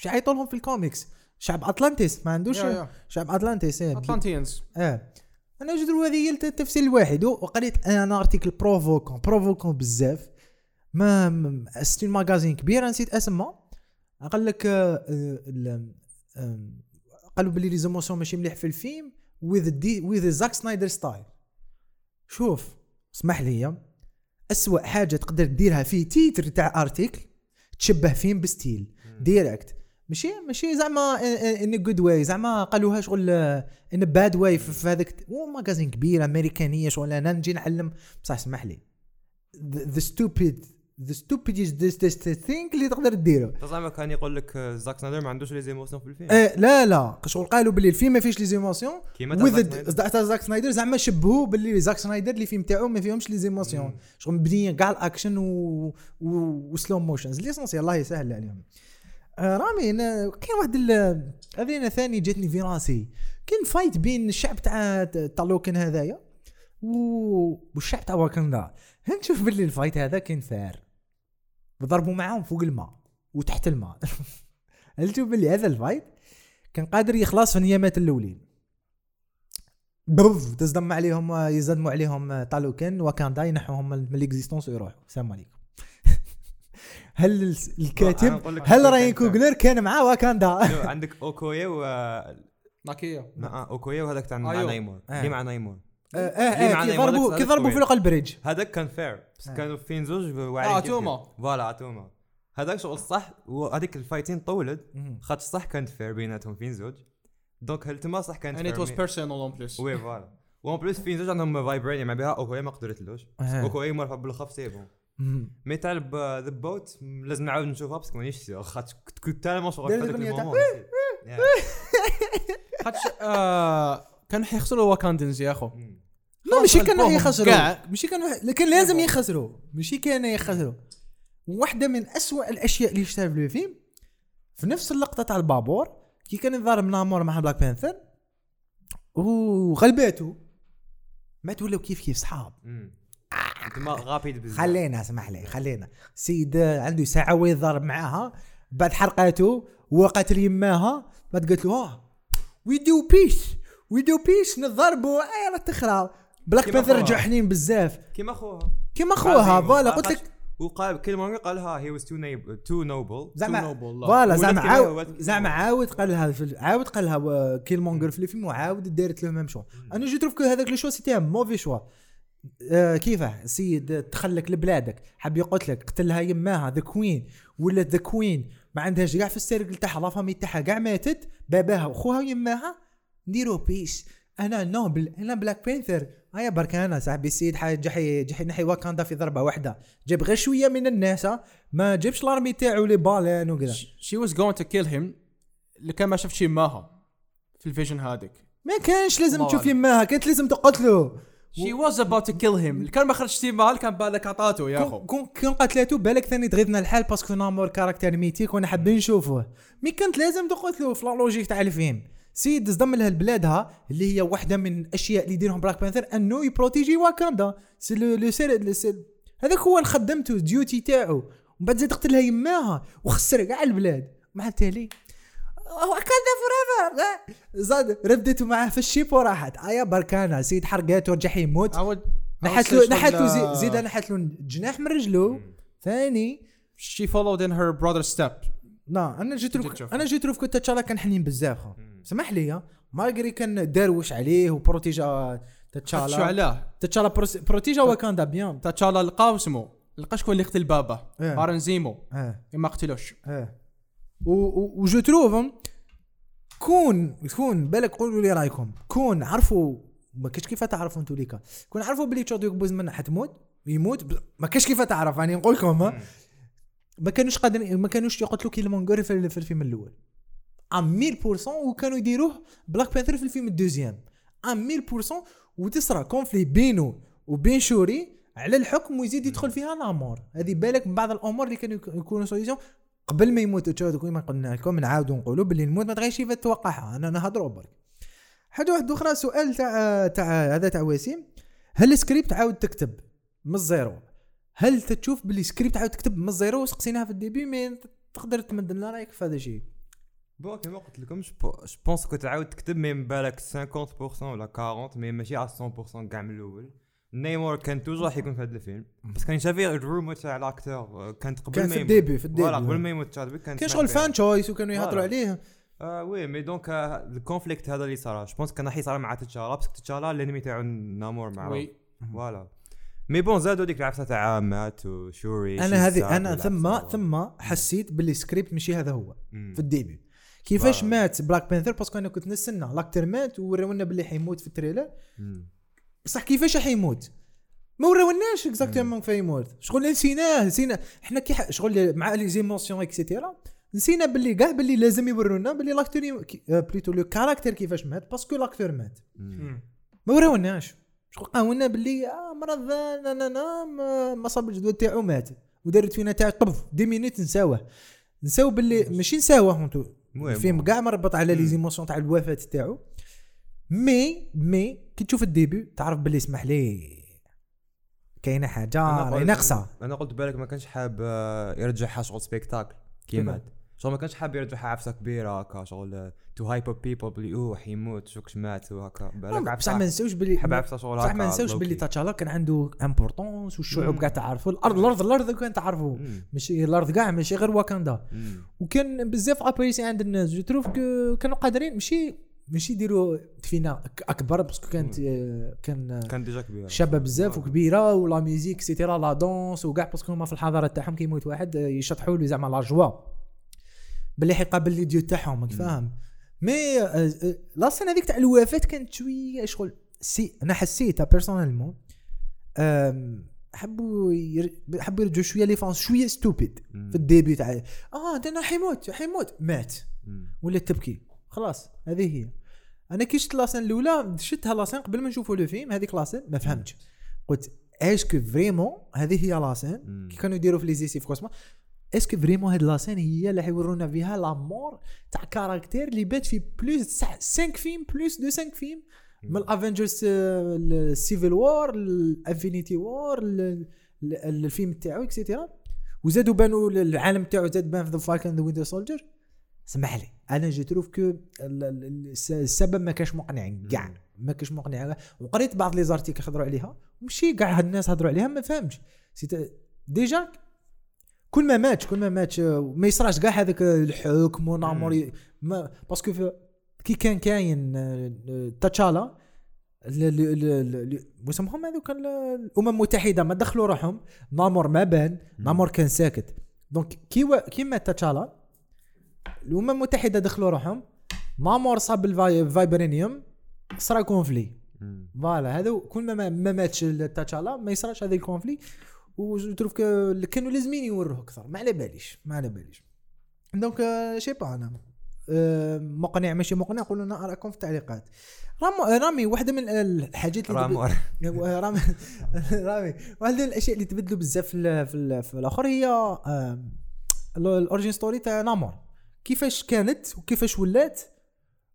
Speaker 1: شو يعيطوا لهم في الكوميكس شعب اطلانتيس ما عندوش
Speaker 2: يا- يا.
Speaker 1: شعب اطلانتيس إيه.
Speaker 2: اتلانتيانز
Speaker 1: آه. أنا جدر هذه هي التفسير الواحد. وقريت أنا ارتيكل بروفوكون بروفوكون بزاف. ما ستون ماغازين كبير نسيت أسمه. قال لك آه، قالوا بلي les émotions ماشي مليح في الفيلم with the with Zack Snyder style شوف اسمح لي. أسوأ حاجة تقدر ديرها في titre تاع article تشبه فيلم ب style. direct ماشي؟ ماشي زعما in good way زعما قالوها شغل in bad way في هذاك magazine كبير أمريكانية شغل أنا نجي نعلم. بصح اسمح لي. the stupid the stupidest thing اللي تقدر ديره
Speaker 3: زعما كان يقول لك آه، زاك سنايدر ما عندوش les émotions في الفيلم.
Speaker 1: آه لا لا. شغل قالوا باللي الفيلم ما فيش les émotions
Speaker 3: كيما زاك سنايدر.
Speaker 1: زعما شبهوا باللي زاك سنايدر les films تاعو ما فيهمش les
Speaker 3: émotions.
Speaker 1: شغل مبنيين كاع الأكشن و... و... و slow motions l'essentiel الله يسهل عليهم. رامي أنا كاين واحد هذه أنا ثاني جاتني في راسي. كاين fight بين الشعب تاع تاع لوكن هذايا. والشعب تاع واكندا نشوف باللي الفايت هذا كان ثار وضربوا معاهم فوق الماء وتحت الماء. هل تشوف باللي هذا الفايت كان قادر يخلص في النيامات الأولين. بوف تصدم عليهم يزدموا عليهم طالوكن وكاندا ينحوهم من الاكزيستونس ويروحوا. السلام عليكم. هل الكاتب هل راين. كوغلر كان مع واكاندا
Speaker 3: عندك أوكويا و
Speaker 2: ناكيا
Speaker 3: مع أوكويا وهذاك تاع مع
Speaker 2: أيوه.
Speaker 3: نايمور
Speaker 1: آه.
Speaker 3: اللي مع نايمور آه
Speaker 1: آه
Speaker 3: آه،
Speaker 1: كي ضربوا كي ضربوا في
Speaker 3: طويل.
Speaker 1: القلب بريدج
Speaker 3: هذاك كان فير بس
Speaker 1: آه.
Speaker 3: كانوا فين زوج واعرين
Speaker 2: آه
Speaker 3: كيف
Speaker 2: توما
Speaker 3: كيف. فوالا عطوما هذاك شغل صح وهذيك الفايتين طولت خاطر صح كانت فير بيناتهم فين زوج دونك هل تما صح كانت
Speaker 2: it was
Speaker 3: fair.
Speaker 2: personal اون بليس
Speaker 3: وي فوالا وان بليس فين زوج عندهم فايبرينيوم مع بها أوكويا ما قدرتلوش
Speaker 1: آه.
Speaker 3: أوكويا مرفع بالخف سي بون
Speaker 1: مم.
Speaker 3: مي تاع ذا بوت لازم نعاود نشوفها باسكو مانيش سيغ. خاطر كنت تالمون نسيت.
Speaker 2: خاطش آه كانوا حيخسروا Wakandans يا أخو.
Speaker 1: لا ماشي كانوا
Speaker 2: غلبوهم
Speaker 1: يخسروا
Speaker 2: كاع.
Speaker 1: ماشي كانوا لكن لازم يخسروا ماشي كانوا يخسروا واحدة من أسوأ الأشياء اللي شفتها في الفيلم في نفس اللقطة تاع البابور كي كان يضارب نامور مع بلاك بانثر وغلباته ما تولوا كيف كيف صحاب.
Speaker 3: ما غابيد بزاف
Speaker 1: خلينا اسمح لي خلينا سيد عنده ساعة ويضرب معاها بعد حرقاته وقتل يماها بعد قالت له آه we do peace we do peace نضربوا اي لا تخرى بلاك بانثر
Speaker 3: خوها.
Speaker 1: رجع حنين بزاف
Speaker 3: كيما خوها
Speaker 1: كيما خوها. voilà قلت لك
Speaker 3: وقال كلمه قالها هي was too too noble
Speaker 1: زعما
Speaker 2: noble، لا.
Speaker 3: voilà
Speaker 1: زعما عاود زعما. عاود قالها في عاود قالها كيل مونجر في الفيلم وعاود دارت له même chose أنا je trouve que هذاك le choix c'était mauvais choix آه كيفاه السيد تخلك لبلادك. حاب يقتلك قتلها يماها the queen ولات the queen ما عندهاش كاع في ال cercle تاعها la famille تاعها كاع ماتت باباها وخوها ويماها. نديرو peace أنا noble أنا بلاك بانثر هيا برك أنا صاحبي السيد حي جحي جحي نحي واكاندا في ضربة واحدة. جاب غير شوية من الناس. ما جابش ال army تاعو les baleines وكذا.
Speaker 2: she was going to kill him اللي كان ما شاف شي ماها في ال vision هذاك
Speaker 1: ما كانش لازم تشوف. يماها كانت لازم تقتله.
Speaker 2: she was about to kill him اللي كان ما خرجش تي مال كان بالك عطاته يا أخو.
Speaker 1: كون كون قتلته بالك ثاني تغيظنا الحال parce que نامور caractère mythique وأنا حابين نشوفوه mais كانت لازم تقتلو في logique تاع الفيلم. سيد صدم لها لبلادها اللي هي واحدة من الأشياء اللي يديرهم بلاك بانثر انه ي protège واكاندا c'est le سير هذاك هو خدمته duty تاعو. ومن بعد زاد قتلها يماها وخسر كاع البلاد. مع التالي Wakanda Forever زاد ردته معاه في ال ship وراحت. ايا بركانا سيد حرقاته رجع يموت. نحت له نحت له زي- زيد نحت له جناح من رجله. ثاني.
Speaker 2: she followed in her brother step
Speaker 1: لا
Speaker 2: أنا
Speaker 1: je
Speaker 2: trouve.
Speaker 1: أنا je trouve كنت تشالا كان حنين بزاف. خو. سمح لي malgré كان داروش عليه و protégea
Speaker 2: شو
Speaker 1: تشالا
Speaker 2: علاه
Speaker 1: تشالا pro- protégea وكاندا bien.
Speaker 2: تاتشالا لقاو اسمه لقى شكون اللي قتل بابا؟
Speaker 1: إيه.
Speaker 2: بارون
Speaker 1: زيمو آه
Speaker 2: ما قتلوش.
Speaker 1: و- و je trouve كون كون بالك قولوا لي رايكم. كون عرفوا ما كاش كيف تعرفوا أنتوا ليكا. كون عرفوا بلي تشادويك بوزمان حتموت يموت ما كاش كيف تعرف يعني نقول لكم ما كانوش قادرين ما كانوش يقتلوا كيلمونجر في, في الفيلم الأول. même 1000% وكانوا يديروه بلاك بانثر في الفيلم ال deuxième. même 1000% وتصرى conflit بينه وبين شوري على الحكم ويزيد يدخل فيها نامور. هذه بالك من بعض الأمور اللي كانوا يك- يكونوا solutions قبل ما يموت تشادويك كيما قلنا لكم نعاودوا نقولوا باللي الموت ما تغيرش كيف تتوقعها أنا نهضروا برك حاجة واحدة أخرى سؤال تاع تاع هذا تاع وسيم. هل السكريبت عاود تكتب من ال zéro؟ هل تشوف باللي سكريبت عاود تكتب من ال zéro وسقسيناها في ال début؟ mais تقدر تمد لنا رأيك في هذا الشيء.
Speaker 3: Bon كيما قلت لكم je pense que تعاود تكتب mais بالك 50% ولا 40 mais ماشي على 100% كاع من الأول. نيمور كان toujours راح يكون في هذا الفيلم. بس كان شافي ال rumor تاع l'acteur كانت قبل
Speaker 1: كان في.
Speaker 3: ال
Speaker 1: début في
Speaker 3: voilà قبل
Speaker 1: ال début
Speaker 3: ما يموت تشادويك كان
Speaker 1: كان شغل fan choice وكانوا يهضروا. عليه.
Speaker 3: آه oui mais donc آه، ال conflict هذا اللي صار je pense كان راح يصير مع تشالا بس تشالا l'ennemi تاعو نامور مع
Speaker 2: oui.
Speaker 3: voilà. mais bon زادوا ديك العفسة تاع مات وشوري
Speaker 1: أنا هذه
Speaker 3: أنا
Speaker 1: ثم. ثم حسيت باللي سكريبت ماشي هذا هو. في ال début. كيفاش
Speaker 3: فا-
Speaker 1: مات بلاك بانثر parce que أنا كنت نستنى. l'acteur مات وراونا باللي حيموت في ال
Speaker 3: trailer.
Speaker 1: بصح كيفاش حيموت ما وراوناش exactement كيف يموت. شغل نسيناه نسينا. حنا كي ح- شغل مع les émotions et cetera نسينا باللي كاع باللي لازم يورونا باللي l'acteur plutôt le caractère كيفاش مات parce que l'acteur
Speaker 3: مات.
Speaker 1: ما وراوناش. شغل قاولنا باللي آه مرض لا لا لا ما, ما صاب الجدول تاعو مات. ودارت فينا تاع طب ف dix minutes نساوه. نساو باللي ماشي. نساوه الفيلم كاع مربط على les émotions تاع الوفاة تاعو. مي مي كي تشوف ال début تعرف باللي اسمح لي كاينة
Speaker 3: حاجة
Speaker 1: راهي ناقصة
Speaker 3: أنا قلت بالك ما كانش حاب آه، يرجعها شغل spectacle كي
Speaker 1: كيفاه؟
Speaker 3: مات شغل ما كانش حاب يرجعها عفسة كبيرة هكا شغل to hype up people بلي أوه حيموت شوكش مات وهكا بالك
Speaker 1: بصح
Speaker 3: عفسه
Speaker 1: ما نساوش باللي
Speaker 3: حاب عفسة شغل
Speaker 1: بصح ما نساوش
Speaker 3: low-key.
Speaker 1: تاتشالا كان عنده importance والشعوب. كاع تعرفوا الأرض الأرض الأرض كان تعرفوا. ماشي الأرض كاع ماشي غير واكاندا
Speaker 3: مم.
Speaker 1: وكان بزاف apprécié عند الناس je trouve كانوا قادرين ماشي ماشي يديروا ك- أكبر parce que كانت كان
Speaker 3: كان déjà كبير
Speaker 1: شابه بزاف وكبيرة و la musique et cetera la danse وكاع parce que هما في الحضارة تاعهم كي يموت واحد آه، يشطحوا له زعما la joie باللي حيقابل les dieux تاعهم فاهم؟ mais la scène هذيك تاع الوفاه كانت شوية شغل c'est أنا حسيتها personnellement حبوا ير... حبوا يرجعوا شوية les fans شوية
Speaker 3: stupid.
Speaker 1: في ال début تاع آه ده أنا حيموت حيموت. مات. ولا تبكي. خلاص هذه هي. أنا كي شفت la scène الأولى شفتها la scène قبل ما نشوفوا le film هذيك la scène ما فهمتش. قلت est-ce que vraiment هذه هي la
Speaker 3: scène.
Speaker 1: كي كانوا يديروا في لي زيسي في كوسما est-ce que vraiment هاد la scène هي اللي حيورونا فيها la mort تاع caractère اللي بان في plus 5 films plus de 5 فيلم من الافنجرز ال Civil War ال Infinity War الفيلم تاعو et cetera وزادوا بانوا العالم تاعو زاد بان في The Falcon the Winter Soldier سمح لي. أنا je trouve que ال- ال- الس- السبب ما كانش مقنع كاع ما كانش مقنع. وقريت بعض les articles يهضروا عليها ماشي كاع هاد الناس هضروا عليها ما فهمتش déjà كل ما ماتش كل ما ماتش ما يصراش كاع هذاك الحكم ونامور parce que كي كان كاين تاتشالا ال- ال- ال- ال- واسمهم هذوك ال- الأمم المتحدة ما دخلوا روحهم نامور ما بان نامور كان ساكت. donc كي و... كي مات تاتشالا الأمم المتحدة دخلوا روحهم. نامور صاب ال vi- ال vibranium
Speaker 3: صرا
Speaker 1: conflit. voilà هذا كل ما ما ماتش تاتشالا ما يصراش هذا ال conflit و trouve كانوا لازمين يوروه أكثر. ما على باليش ما على باليش. donc آه، je sais pas أنا. آه، مقنع ماشي مقنع قولوا لنا أراكم في التعليقات. رامي رامي واحدة من الحاجات اللي رامي. رامي. واحدة من الأشياء اللي تبدلوا بزاف في, في, في الآخر هي آم، ال origin story تاع نامور. كيفاش كانت وكيفاش ولات؟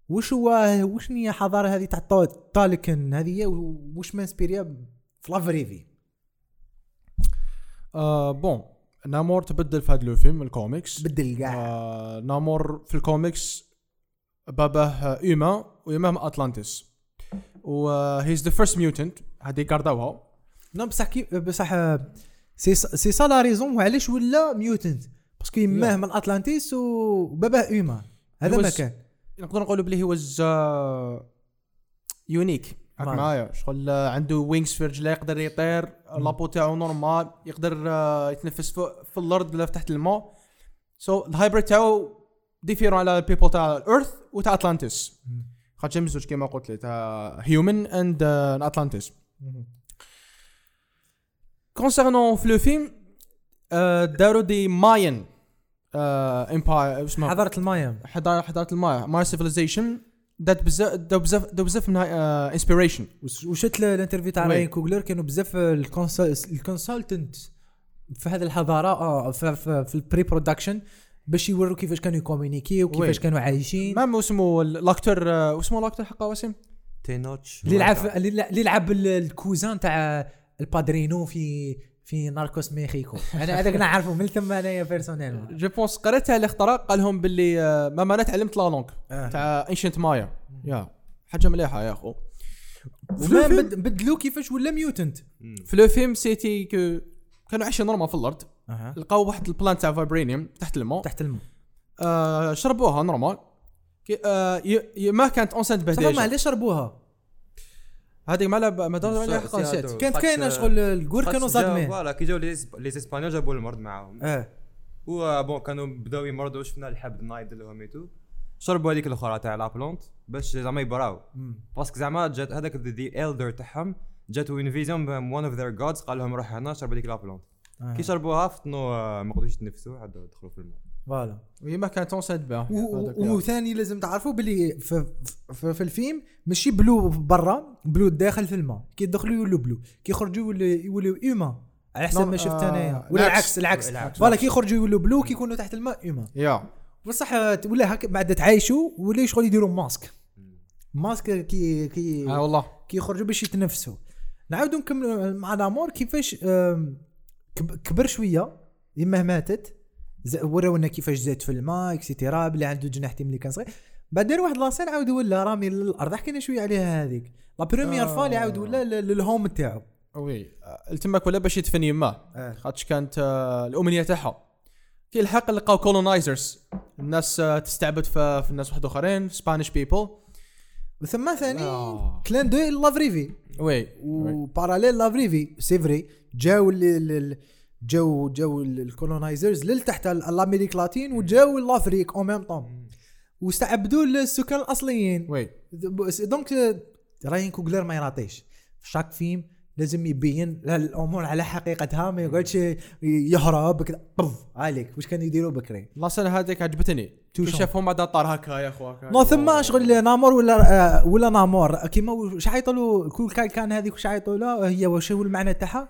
Speaker 1: وش هو وش هي الحضاره هذه تاع طا- طالكن؟ هذه وش ما inspirée في la vraie vie
Speaker 2: آه bon نامور تبدل في هذا الفيلم الكوميكس.
Speaker 1: بدل كاع.
Speaker 2: آه نامور في الكوميكس باباه human ويماه اتلانتس و he's the first mutant هذه ڨاردوها
Speaker 1: نو بصح كي بصح c'est c'est ça la raison وعلاش ولا mutant parce que
Speaker 2: يماه.
Speaker 1: من أتلانتيس وباباه human هذا ما كان.
Speaker 2: نقدر نقولوا بلي was unique
Speaker 1: Right.
Speaker 2: معايا؟ شغل آه، عنده wings في رجليه يقدر يطير la peau تاعو normal يقدر آه، يتنفس فوق في الأرض ولا تحت الماء. so ال hybrid تاعو différent على ال people تاع ال Earth وتاع اتلانتس خاطر مزوج كيما قلت لي تاع human and Atlantis concernant في le film داروا دي Mayan empire اسمها
Speaker 1: حضارة المايا.
Speaker 2: حضاره حضارة المايا. Maya civilization دات بزاف داو بزاف بزاف منها inspiration
Speaker 1: وش- وشفت ل- ال interview
Speaker 2: تاع.
Speaker 1: راين كوغلر كانوا بزاف ال consultant في هذه الحضارة آه في, في, في ال pre-production باش يوروا كيفاش كانوا ي communiquer
Speaker 2: وكيفاش.
Speaker 1: كانوا عايشين.
Speaker 2: même اسمه ال acteur آه، واسمه ال acteur حقا واسم؟
Speaker 3: تينوتش.
Speaker 1: اللي يلعب اللي يلعب ال- ال cousin تاع ال padrino في في ناركوس ميخيكو. أنا هذاك نعرفه من ثم انايا personnel
Speaker 2: je pense قريتها اللي اخترق قال لهم باللي آه، ماما أنا تعلمت la langue
Speaker 1: آه.
Speaker 2: تاع ancient Maya يا. حاجة مليحة يا أخو.
Speaker 1: وما بد- بدلو كيفاش ولا mutant
Speaker 2: في le film c'était que كانوا عايشين normal في
Speaker 1: الأرض.
Speaker 2: لقاو واحد ال plante تاع vibranium تحت الماء.
Speaker 1: تحت الماء.
Speaker 2: آه شربوها normal يماه كانت enceinte به
Speaker 1: صح ما علاش شربوها؟
Speaker 2: هذيك ما لها ما داروا عليها حق
Speaker 1: كانت كاينة شغل ال
Speaker 3: guerre كانوا
Speaker 1: صادمين.
Speaker 3: voilà كي جاو les Espagnols جابوا المرض معاهم.
Speaker 1: آه.
Speaker 3: و bon كانوا بداو يمرضوا شفنا الحب نايد لهم et tout شربوا هذيك الأخرى تاع la plante باش زعما يبراو. parce que زعما جات هذاك ذا الدر تاعهم جاتو une vision one of their gods قال لهم روح هنا شرب هذيك la plante.
Speaker 1: آه.
Speaker 3: كي شربوها فطنوا آه، ما قدروش يتنفسوا عاد دخلوا في الماء
Speaker 1: voilà.
Speaker 2: وهي ما كانت
Speaker 1: و-
Speaker 2: يا.
Speaker 1: وثاني لازم تعرفوا باللي في, في, في الفيلم ماشي bleu برا bleu داخل في الماء. كي يدخلوا يولوا bleu. كي يخرجوا يولوا human على حسب
Speaker 2: نعم،
Speaker 1: ما شفت
Speaker 2: آه،
Speaker 1: أنايا. ولا
Speaker 2: العكس.
Speaker 1: العكس. voilà كي يخرجوا يولوا bleu كي يكونوا تحت الماء human
Speaker 2: yeah.
Speaker 1: بصح ولا هكا بعد تعايشوا ولا شغل يديروا ماسك ماسك كي كي
Speaker 2: آه والله.
Speaker 1: كي يخرجوا باش يتنفسوا. نعاودوا نكملوا مع نامور كيفاش كبر شوية يمه ماتت ورونا كيفاش زاد في الماء et cetera بلي عنده جناحتين ملي كان صغير. بعد دار واحد la scène عاود ولا رامي للأرض حكينا شوية عليها هذيك. la première
Speaker 2: آه.
Speaker 1: fois اللي عاود ولا لل home تاعو.
Speaker 2: oui آه، التمك ولا باش يدفن يماه خاطش كانت آه، الأمنية تاعها. كي الحق لقاو colonizers الناس آه، تستعبد في, في الناس واحد آخرين Spanish people
Speaker 1: وثم ثاني
Speaker 2: آه.
Speaker 1: clin d'œil la
Speaker 2: vraie vie
Speaker 1: oui oui. و parallèle la vraie vie c'est vrai جاو جاو ال- ال colonizers لتحت ل- l'Amérique latine وجاو l'Afrique au même temps واستعبدوا السكان
Speaker 2: الأصليين.
Speaker 1: oui. donc راين كوغلر ما يراطيش. chaque film لازم يبين الأمور على حقيقتها ما يقعدش يهرب كذا عليك. واش كانوا يديروا بكري؟
Speaker 2: la scène هذيك عجبتني. شافهم بعد طار هكا يا اخو هكا.
Speaker 1: ثم شغل نامور ولا آه، ولا نامور. كيما واش عيطوا له كوكولكان هذيك واش عيطوا له هي واش هو المعنى تاعها؟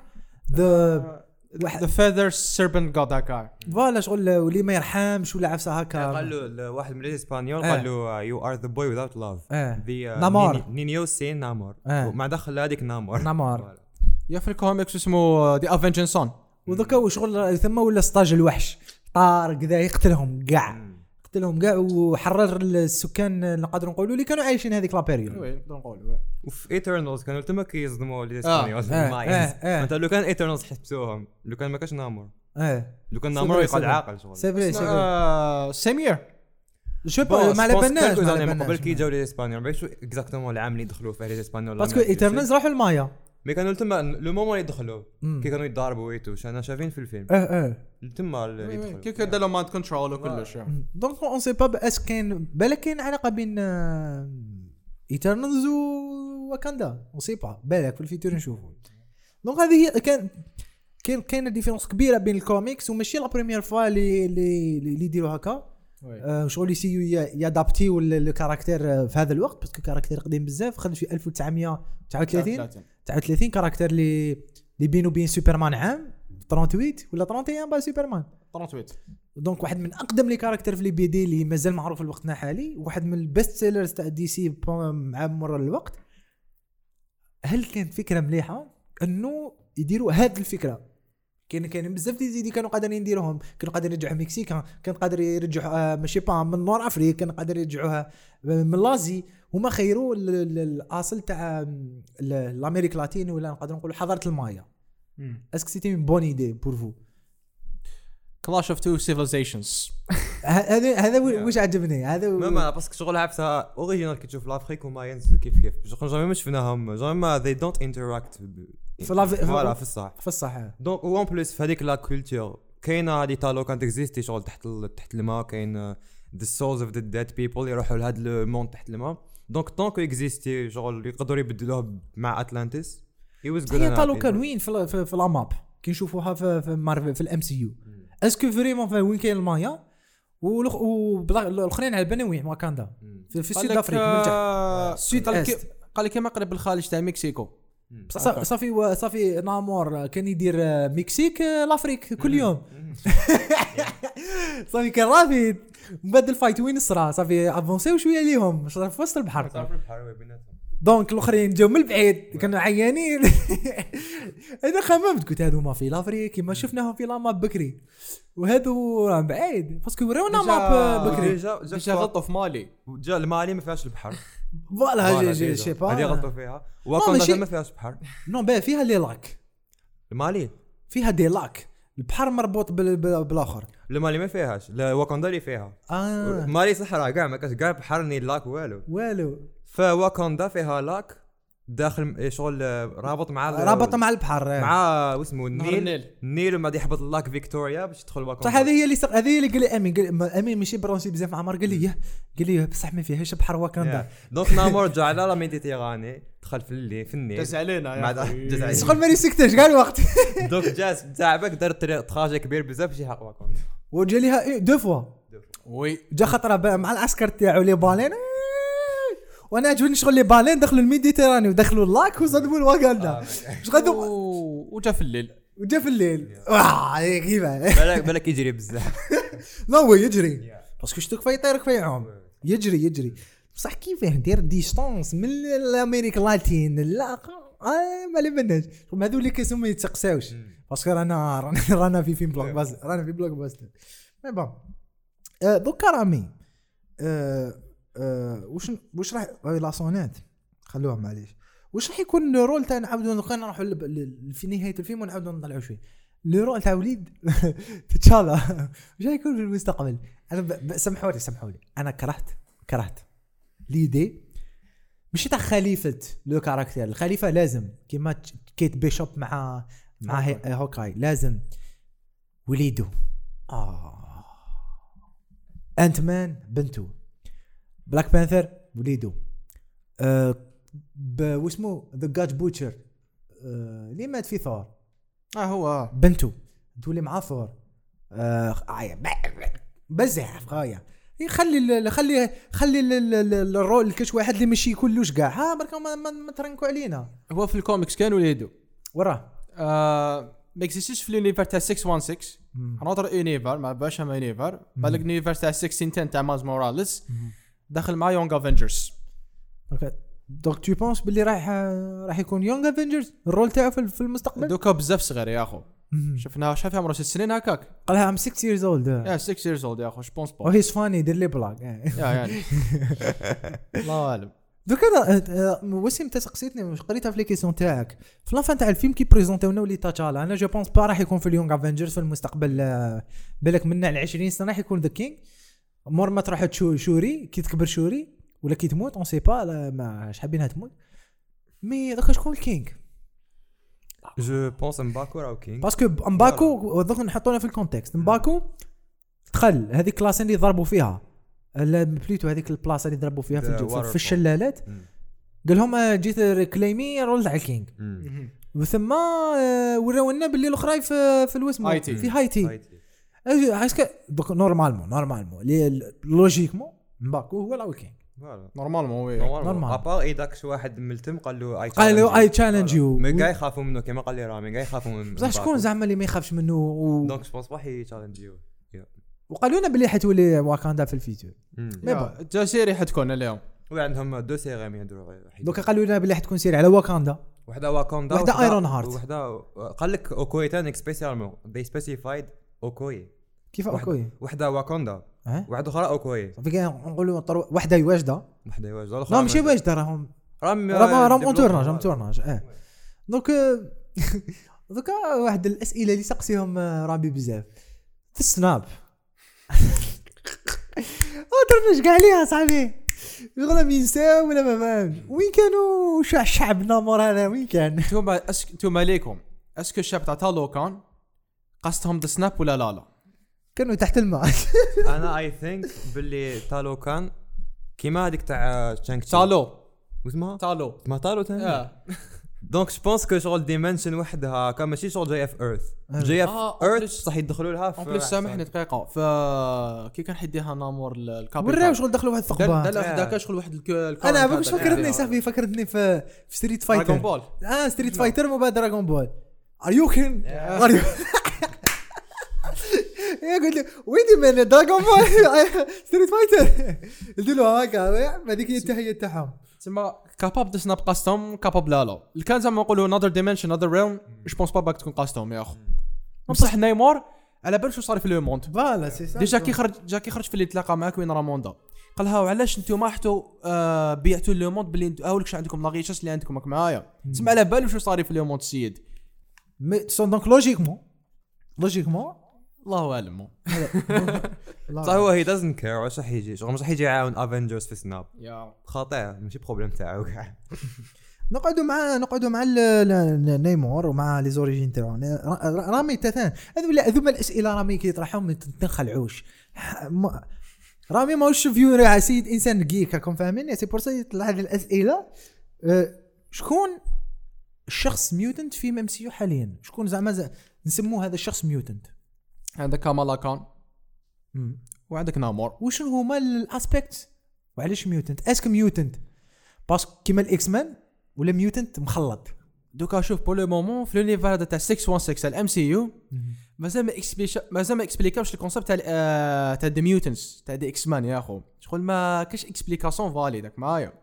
Speaker 1: the واحد.
Speaker 2: the feather serpent god هكا
Speaker 1: voilà شغل واللي ما يرحمش ولا عفسه هكا
Speaker 3: قال له واحد من ال Espagnols
Speaker 1: آه.
Speaker 3: قال له you are the boy without love
Speaker 1: نامور.
Speaker 3: niño sin amor
Speaker 1: آه.
Speaker 3: ما دخل هذيك نامور
Speaker 1: نامور.
Speaker 2: يا في الكوميكس اسمه ذا افنجن سون
Speaker 1: وذاك شغل ثم ولا ستاج الوحش. طار كذا يقتلهم كاع قتلهم كاع وحرر السكان نقدروا نقولوا اللي كانوا عايشين هذيك لا بيريود
Speaker 2: وي نقدر نقول
Speaker 3: وفي ايترنالز كانوا تما كيصدموا الاسبانيول
Speaker 1: آه، آه، آه.
Speaker 3: انت لو كان ايترنالز حسبتوهم لو كان ما كانش نامور.
Speaker 1: آه.
Speaker 3: لو كان نامور يقعد. عاقل شغل.
Speaker 1: سي فري سي فري
Speaker 2: سيمير
Speaker 1: شو
Speaker 3: بون،
Speaker 1: با- ما على بالناش
Speaker 3: قبل كي جاو لي إسبانيول ما شو اكزاكتومون العام اللي دخلوا فيه لي اسبانيول
Speaker 1: باسكو ايترنالز راحوا المايا
Speaker 3: mais كانوا تما le moment اللي دخلوا
Speaker 1: مم.
Speaker 3: كي كانوا يتضاربوا ويتو أنا شايفين في الفيلم.
Speaker 1: آه آه
Speaker 3: تما اللي
Speaker 2: كي
Speaker 3: يدخلوا.
Speaker 2: كي دار mind control وكلش
Speaker 1: donc on sait pas est-ce كاين بالك كاين علاقة بين Eternals وواكاندا on sait pas بالك في ال futur نشوفوا donc هذه هي كان كاين كاينة différence كبيرة بين الكوميكس وماشي la première fois اللي اللي اللي يديروا هكا. آه، شغل يسيو ي adaptiw ال character آه، في هذا الوقت parce que character قديم بزاف خرج في 1939 39 character اللي اللي بينه وبين سوبرمان عام 38 ولا 31 pas سوبرمان.
Speaker 2: 38
Speaker 1: donc واحد من أقدم les caractères في les BD اللي مازال معروف في وقتنا الحالي واحد من ال best sellers تاع DC مع مر الوقت. هل كانت فكرة مليحة؟ أنه يديروا هذه الفكرة. كاين كاين بزاف des idées كانوا قادرين يديروهم كانوا قادرين يرجعوا مكسيكا كان قادر يرجعوا ماشي pas من Nord أفريقيا كان قادر يرجعوها. من l'Asie هما خيروا ال- ال- الأصل تاع ال- ال Amérique latine ولا نقدر نقولوا حضارة المايا. est-ce que c'était une bonne idée pour
Speaker 2: vous clash of two civilizations
Speaker 1: هذا هذا واش عجبني؟ هذا
Speaker 3: ما ما parce que شغل عفسها original كي تشوف l'Afrique وما ينزلوا كيف كيف شغل jamais ما شفناهم jamais ما they don't interact
Speaker 1: في la- في-
Speaker 3: voilà في الصح
Speaker 1: في الصح
Speaker 3: donc un place في هذيك la culture كاينة هذه تالو كانت اكزيستي شغل تحت تحت الماء كاين the souls of the dead people يروحوا لهذا ال monde تحت الماء donc tant que exister شغل يقدروا يبدلوه مع اتلانتس هي was
Speaker 1: هي طالو كان وين في في, في la map كي نشوفوها في في مارفل في ال MCU est-ce que vraiment في وين كاين المايا؟ والاخرين على بالنا وين؟ واكاندا. في, في ال sud أفريقيا من تحت
Speaker 2: sud
Speaker 1: sud
Speaker 2: قال لك
Speaker 1: est.
Speaker 2: قال لك كيما قريب الخارج تاع مكسيكو.
Speaker 1: صافي صافي نامور كان يدير آه، Mexique آه، l'Afrique كل يوم. صافي كان رافد من بعد الفايت وين صرا صافي avancé شوية ليهم صافي في وسط البحر. donc الآخرين جاو من البعيد. كانوا عيانين. أنا خممت قلت هذو ما في l'Afrique كيما شفناهم في la map بكري. وهذو راهم بعيد. parce que ورونا
Speaker 2: déjà-
Speaker 1: map بكري.
Speaker 2: déjà
Speaker 3: جا
Speaker 2: غلطوا في مالي.
Speaker 3: جا المالي ما فيهاش البحر.
Speaker 1: فوالا جي جي. شي
Speaker 3: هذه غلطوا
Speaker 1: pas
Speaker 3: فيها. واكوندا
Speaker 1: ماشي-
Speaker 3: ما فيهاش بحر.
Speaker 1: non pas فيها les lacs.
Speaker 3: المالي؟
Speaker 1: فيها des lacs. البحر مربوط بال- بال- بالآخر.
Speaker 3: المالي ما فيهاش لا واكوندا اللي فيها.
Speaker 1: آه.
Speaker 3: مالي صحراء كاع ما كاش كاع بحر ni lac والو.
Speaker 1: والو.
Speaker 3: فواكوندا فيها lac داخل إيه شغل آه، رابط مع
Speaker 1: رابط مع البحر
Speaker 3: مع واسمه
Speaker 2: نهر
Speaker 3: النيل.
Speaker 2: النيل
Speaker 3: بعد يحبط ال lac فيكتوريا باش تدخل واكوندا
Speaker 1: صح هذه هي اللي سق... هذه هي اللي قال لي امين قال امين ماشي prince بزاف مع عمر. قال لي "ياه." قال لي بصح ما فيهاش بحر واكاندا
Speaker 3: donc نامور جا على la Méditerranée دخل في الليل في النيل.
Speaker 2: دز علينا يا
Speaker 3: علينا.
Speaker 1: شغل ماني سكتش كاع الوقت
Speaker 3: donc جاز تعبك دار trajet كبير بزاف باش يلحق واكوندا
Speaker 1: وجا ليها et deux fois.
Speaker 2: Oui.
Speaker 1: جا خطرة مع العسكر تاعو les baleines وأنا عجبني شغل les baleines دخلوا ال Méditerranée ودخلوا ال lac وصدموا الواكاندا اش غادو
Speaker 2: و- وجا في الليل.
Speaker 1: وجا في الليل. واه هي كيفاه
Speaker 3: بالك بالك يجري بزاف.
Speaker 1: لا هو يجري. parce que شتو كفايه يطير كفايه يعوم؟ يجري يجري. بصح كيفاه دير distance من ال Amérique ال latine؟ لا آه ما مناش هم هذو اللي كيسمو ما يتسقساوش. parce que رانا رانا رانا في فيلم blockbuster رانا في blockbuster mais bon. آه، دوكا رامي. آه، واش واش راح آه، la sonate خلوها معليش. واش راح يكون ال rôle تاع نعاودو نبقى نروحوا في نهاية الفيلم ونعاودو نطلعوا شوية le rôle تاع وليد T'Challa واش راح يكون في المستقبل؟ أنا. سامحوا لي سامحوا لي أنا كرهت كرهت. ليدي. ماشي تاع خليفة لو كاركتير. الخليفة لازم. كيما كيت بيشوب مع مع. هوكاي. لازم. وليدو. آه. انت مان بنتو بلاك بانثر وليدو. آه ب... واسمو ذا جاج بوتشر آه اللي مات في ثور.
Speaker 2: آه هو
Speaker 1: بنتو تولي مع ثور. آه آه بزاف غاية. خلي ال- خلي خلي ال- ال- ال- ال rôle لكاش واحد اللي ماشي كلوش كاع ها بركا ما, ما, ما ترنكوا علينا.
Speaker 2: هو في الكوميكس كان وليدو.
Speaker 1: وراه
Speaker 2: آه ما existe ش في ال univers تاع 616 un autre univers ما باش ما univers بالك ال univers تاع 1610 تاع Miles Morales دخل مع Young Avengers
Speaker 1: donc donc tu penses باللي راح راح يكون Young Avengers ال rôle تاعو في المستقبل؟
Speaker 2: دوكا بزاف صغير يا أخو.
Speaker 1: مم.
Speaker 2: شفناه شاف عمره ست سنين هكاك؟
Speaker 1: قالها ام 6 years old.
Speaker 2: يا 6 years old يا أخو je pense pas
Speaker 1: وهيز فاني يدير لي Black
Speaker 2: يا يعني الله أعلم.
Speaker 1: دوك أنا آه، وسيم أنت سقسيتني مش قريتها في les questions تاعك. في la fin تاع الفيلم كي présentiw نا ولي T'Challa أنا je pense pas راح يكون في ال Young Avengers في المستقبل آه، بالك من على 20 سنة راح يكون the king mort ما تروح Shuri كي تكبر Shuri ولا كي تموت on sait pas لا ما اش حابينها تموت. mais دوكا شكون ال
Speaker 3: king je pense M'Baku راهو king
Speaker 1: parce que M'Baku دوك نحطونا في ال contexte M'Baku دخل هذيك ال place اللي ضربوا فيها. لا بليتو هذيك البلاصه اللي ضربوا فيها في, في, الشلالات.
Speaker 3: مم.
Speaker 1: قال لهم آه، جيت réclamer rôle تاع ال king
Speaker 3: مم.
Speaker 1: وثم آه، وراو لنا باللي الأخرى في في الوسم
Speaker 2: هايتي.
Speaker 1: في هايتي
Speaker 3: est-ce
Speaker 1: que دوك normalement normalement les- logiquement مباكو هو king voilà
Speaker 3: normalement
Speaker 2: oui normal.
Speaker 1: à
Speaker 3: part اذا شي واحد ملتم قال له اي
Speaker 1: قال له I challenge you.
Speaker 3: مي كاع يخافوا منه كما قال لي رامي كاع يخافوا من
Speaker 1: بصح شكون زعما اللي ما يخافش منه و...
Speaker 3: donc je pense pas حي challengeيو
Speaker 1: وقالوا لنا باللي حتولي واكاندا في ال futur mais
Speaker 2: bon. déjà série حتكون اليوم.
Speaker 3: وعندهم deux séries يهدروا
Speaker 1: دوكا قالوا لنا باللي حتكون série على واكاندا.
Speaker 3: وحده
Speaker 1: وحدة
Speaker 3: وحدة-
Speaker 1: Iron Heart.
Speaker 3: وحده قال لك اوكوي تانيك spécialement they specified أوكوي.
Speaker 1: كيف أوكي
Speaker 3: وحده واكوندا.
Speaker 1: ها؟
Speaker 3: وحده أخرى أوكوي.
Speaker 1: صافي كاين نقولوا وحده واجدة.
Speaker 3: وحده واجدة
Speaker 1: لا ماشي واجدة راهم.
Speaker 3: رام
Speaker 1: راهم راهم اون تورناج اون تورناج آه دونك دوكا واحد الأسئلة اللي سقسيهم آه، رامي بزاف. في السناب. درناش كاع عليها صاحبي. ولا ينساو ولا ما فهمش. وين كانوا؟ شع الشعب نامور هذا؟ وين كان؟
Speaker 2: انتوما اسك انتوما ليكم أسكو الشاب تاع تالو كان قصدهم ذا سناب ولا لا لا؟
Speaker 1: كانوا تحت الماء.
Speaker 3: أنا اي ثينك باللي تالو كان كيما هذيك تاع تشانك
Speaker 2: تالو.
Speaker 3: واسمها؟
Speaker 2: تالو.
Speaker 3: ما تالو تاني.
Speaker 2: يا
Speaker 3: دونك جو بونس كو شغل ديمنشن وحدها كان ماشي شغل جاية في ايرث. جاية في
Speaker 2: آه،
Speaker 3: ايرث صح يدخلوا لها في
Speaker 2: اون بليس سامحني دقيقة. ف كي كان حيديها نامور الكابيتال
Speaker 1: وراو شغل دخلوا واحد الثقبه
Speaker 2: لا لا هذاك شغل واحد
Speaker 1: أنا باش فكرتني صاحبي فكرتني في ستريت
Speaker 2: دراغون
Speaker 1: فايتر
Speaker 2: بول
Speaker 1: آه ستريت فايتر وبعد دراغون بول ار يو كين ار يو إيه قلت له ويدي من دراجون بول ستريت فايتر قلت له هكا هذيك هي التحيه تاعهم
Speaker 2: تسمى كاباب تسناب قاستوم كاباب لا لا. اللي كان زعما نقولوا نذر ديمنشن نذر ريلم جو بونس با باك تكون قاستوم يا أخو. بصح نيمار على بالك شو صار في لو موند؟
Speaker 1: فوالا سي سا.
Speaker 2: ديجا كي خرج جا كي خرج في اللي تلاقى معاك وين راموندا قال لها وعلاش أنتم ما حتو آه بيعتوا le monde باللي هاولك شو عندكم la richesse اللي عندكم معايا. تسمى على بالك شو صار في le monde السيد
Speaker 1: donc logiquement logiquement
Speaker 2: الله اعلم
Speaker 3: صح هو هي doesn't care واش راح يجي شغل مش راح يجي يعاون افنجرز في snap
Speaker 2: يا
Speaker 3: خاطئ ماشي problème تاعو كاع
Speaker 1: نقعدوا مع نقعدوا مع نيمار ومع les origines تاعو. را- رامي تاثان. هذو هذوما الأسئلة رامي كي يطرحهم ما تنخلعوش رامي ماهوش فيور يا سيد إنسان geek راكم فاهمين؟ c'est pour ça يطلع هذه الأسئلة. أه، شكون الشخص mutant في MCU حاليا. شكون زعما ز- نسموه هذا الشخص mutant
Speaker 2: عندك كامالا كان. وعندك نامور.
Speaker 1: وشنو هما les aspects وعلاش mutant est-ce que mutant parce que كيما ال X-Men ولا mutant مخلط.
Speaker 2: دوكا شوف pour le moment في l'univers هذا تاع 616 تاع ال MC U مازال ما مازال ما expliquاوش ال concept تاع آه، تاع the mutants تاع the X-Men يا أخو. شغل ما كاش explication valide راك معايا.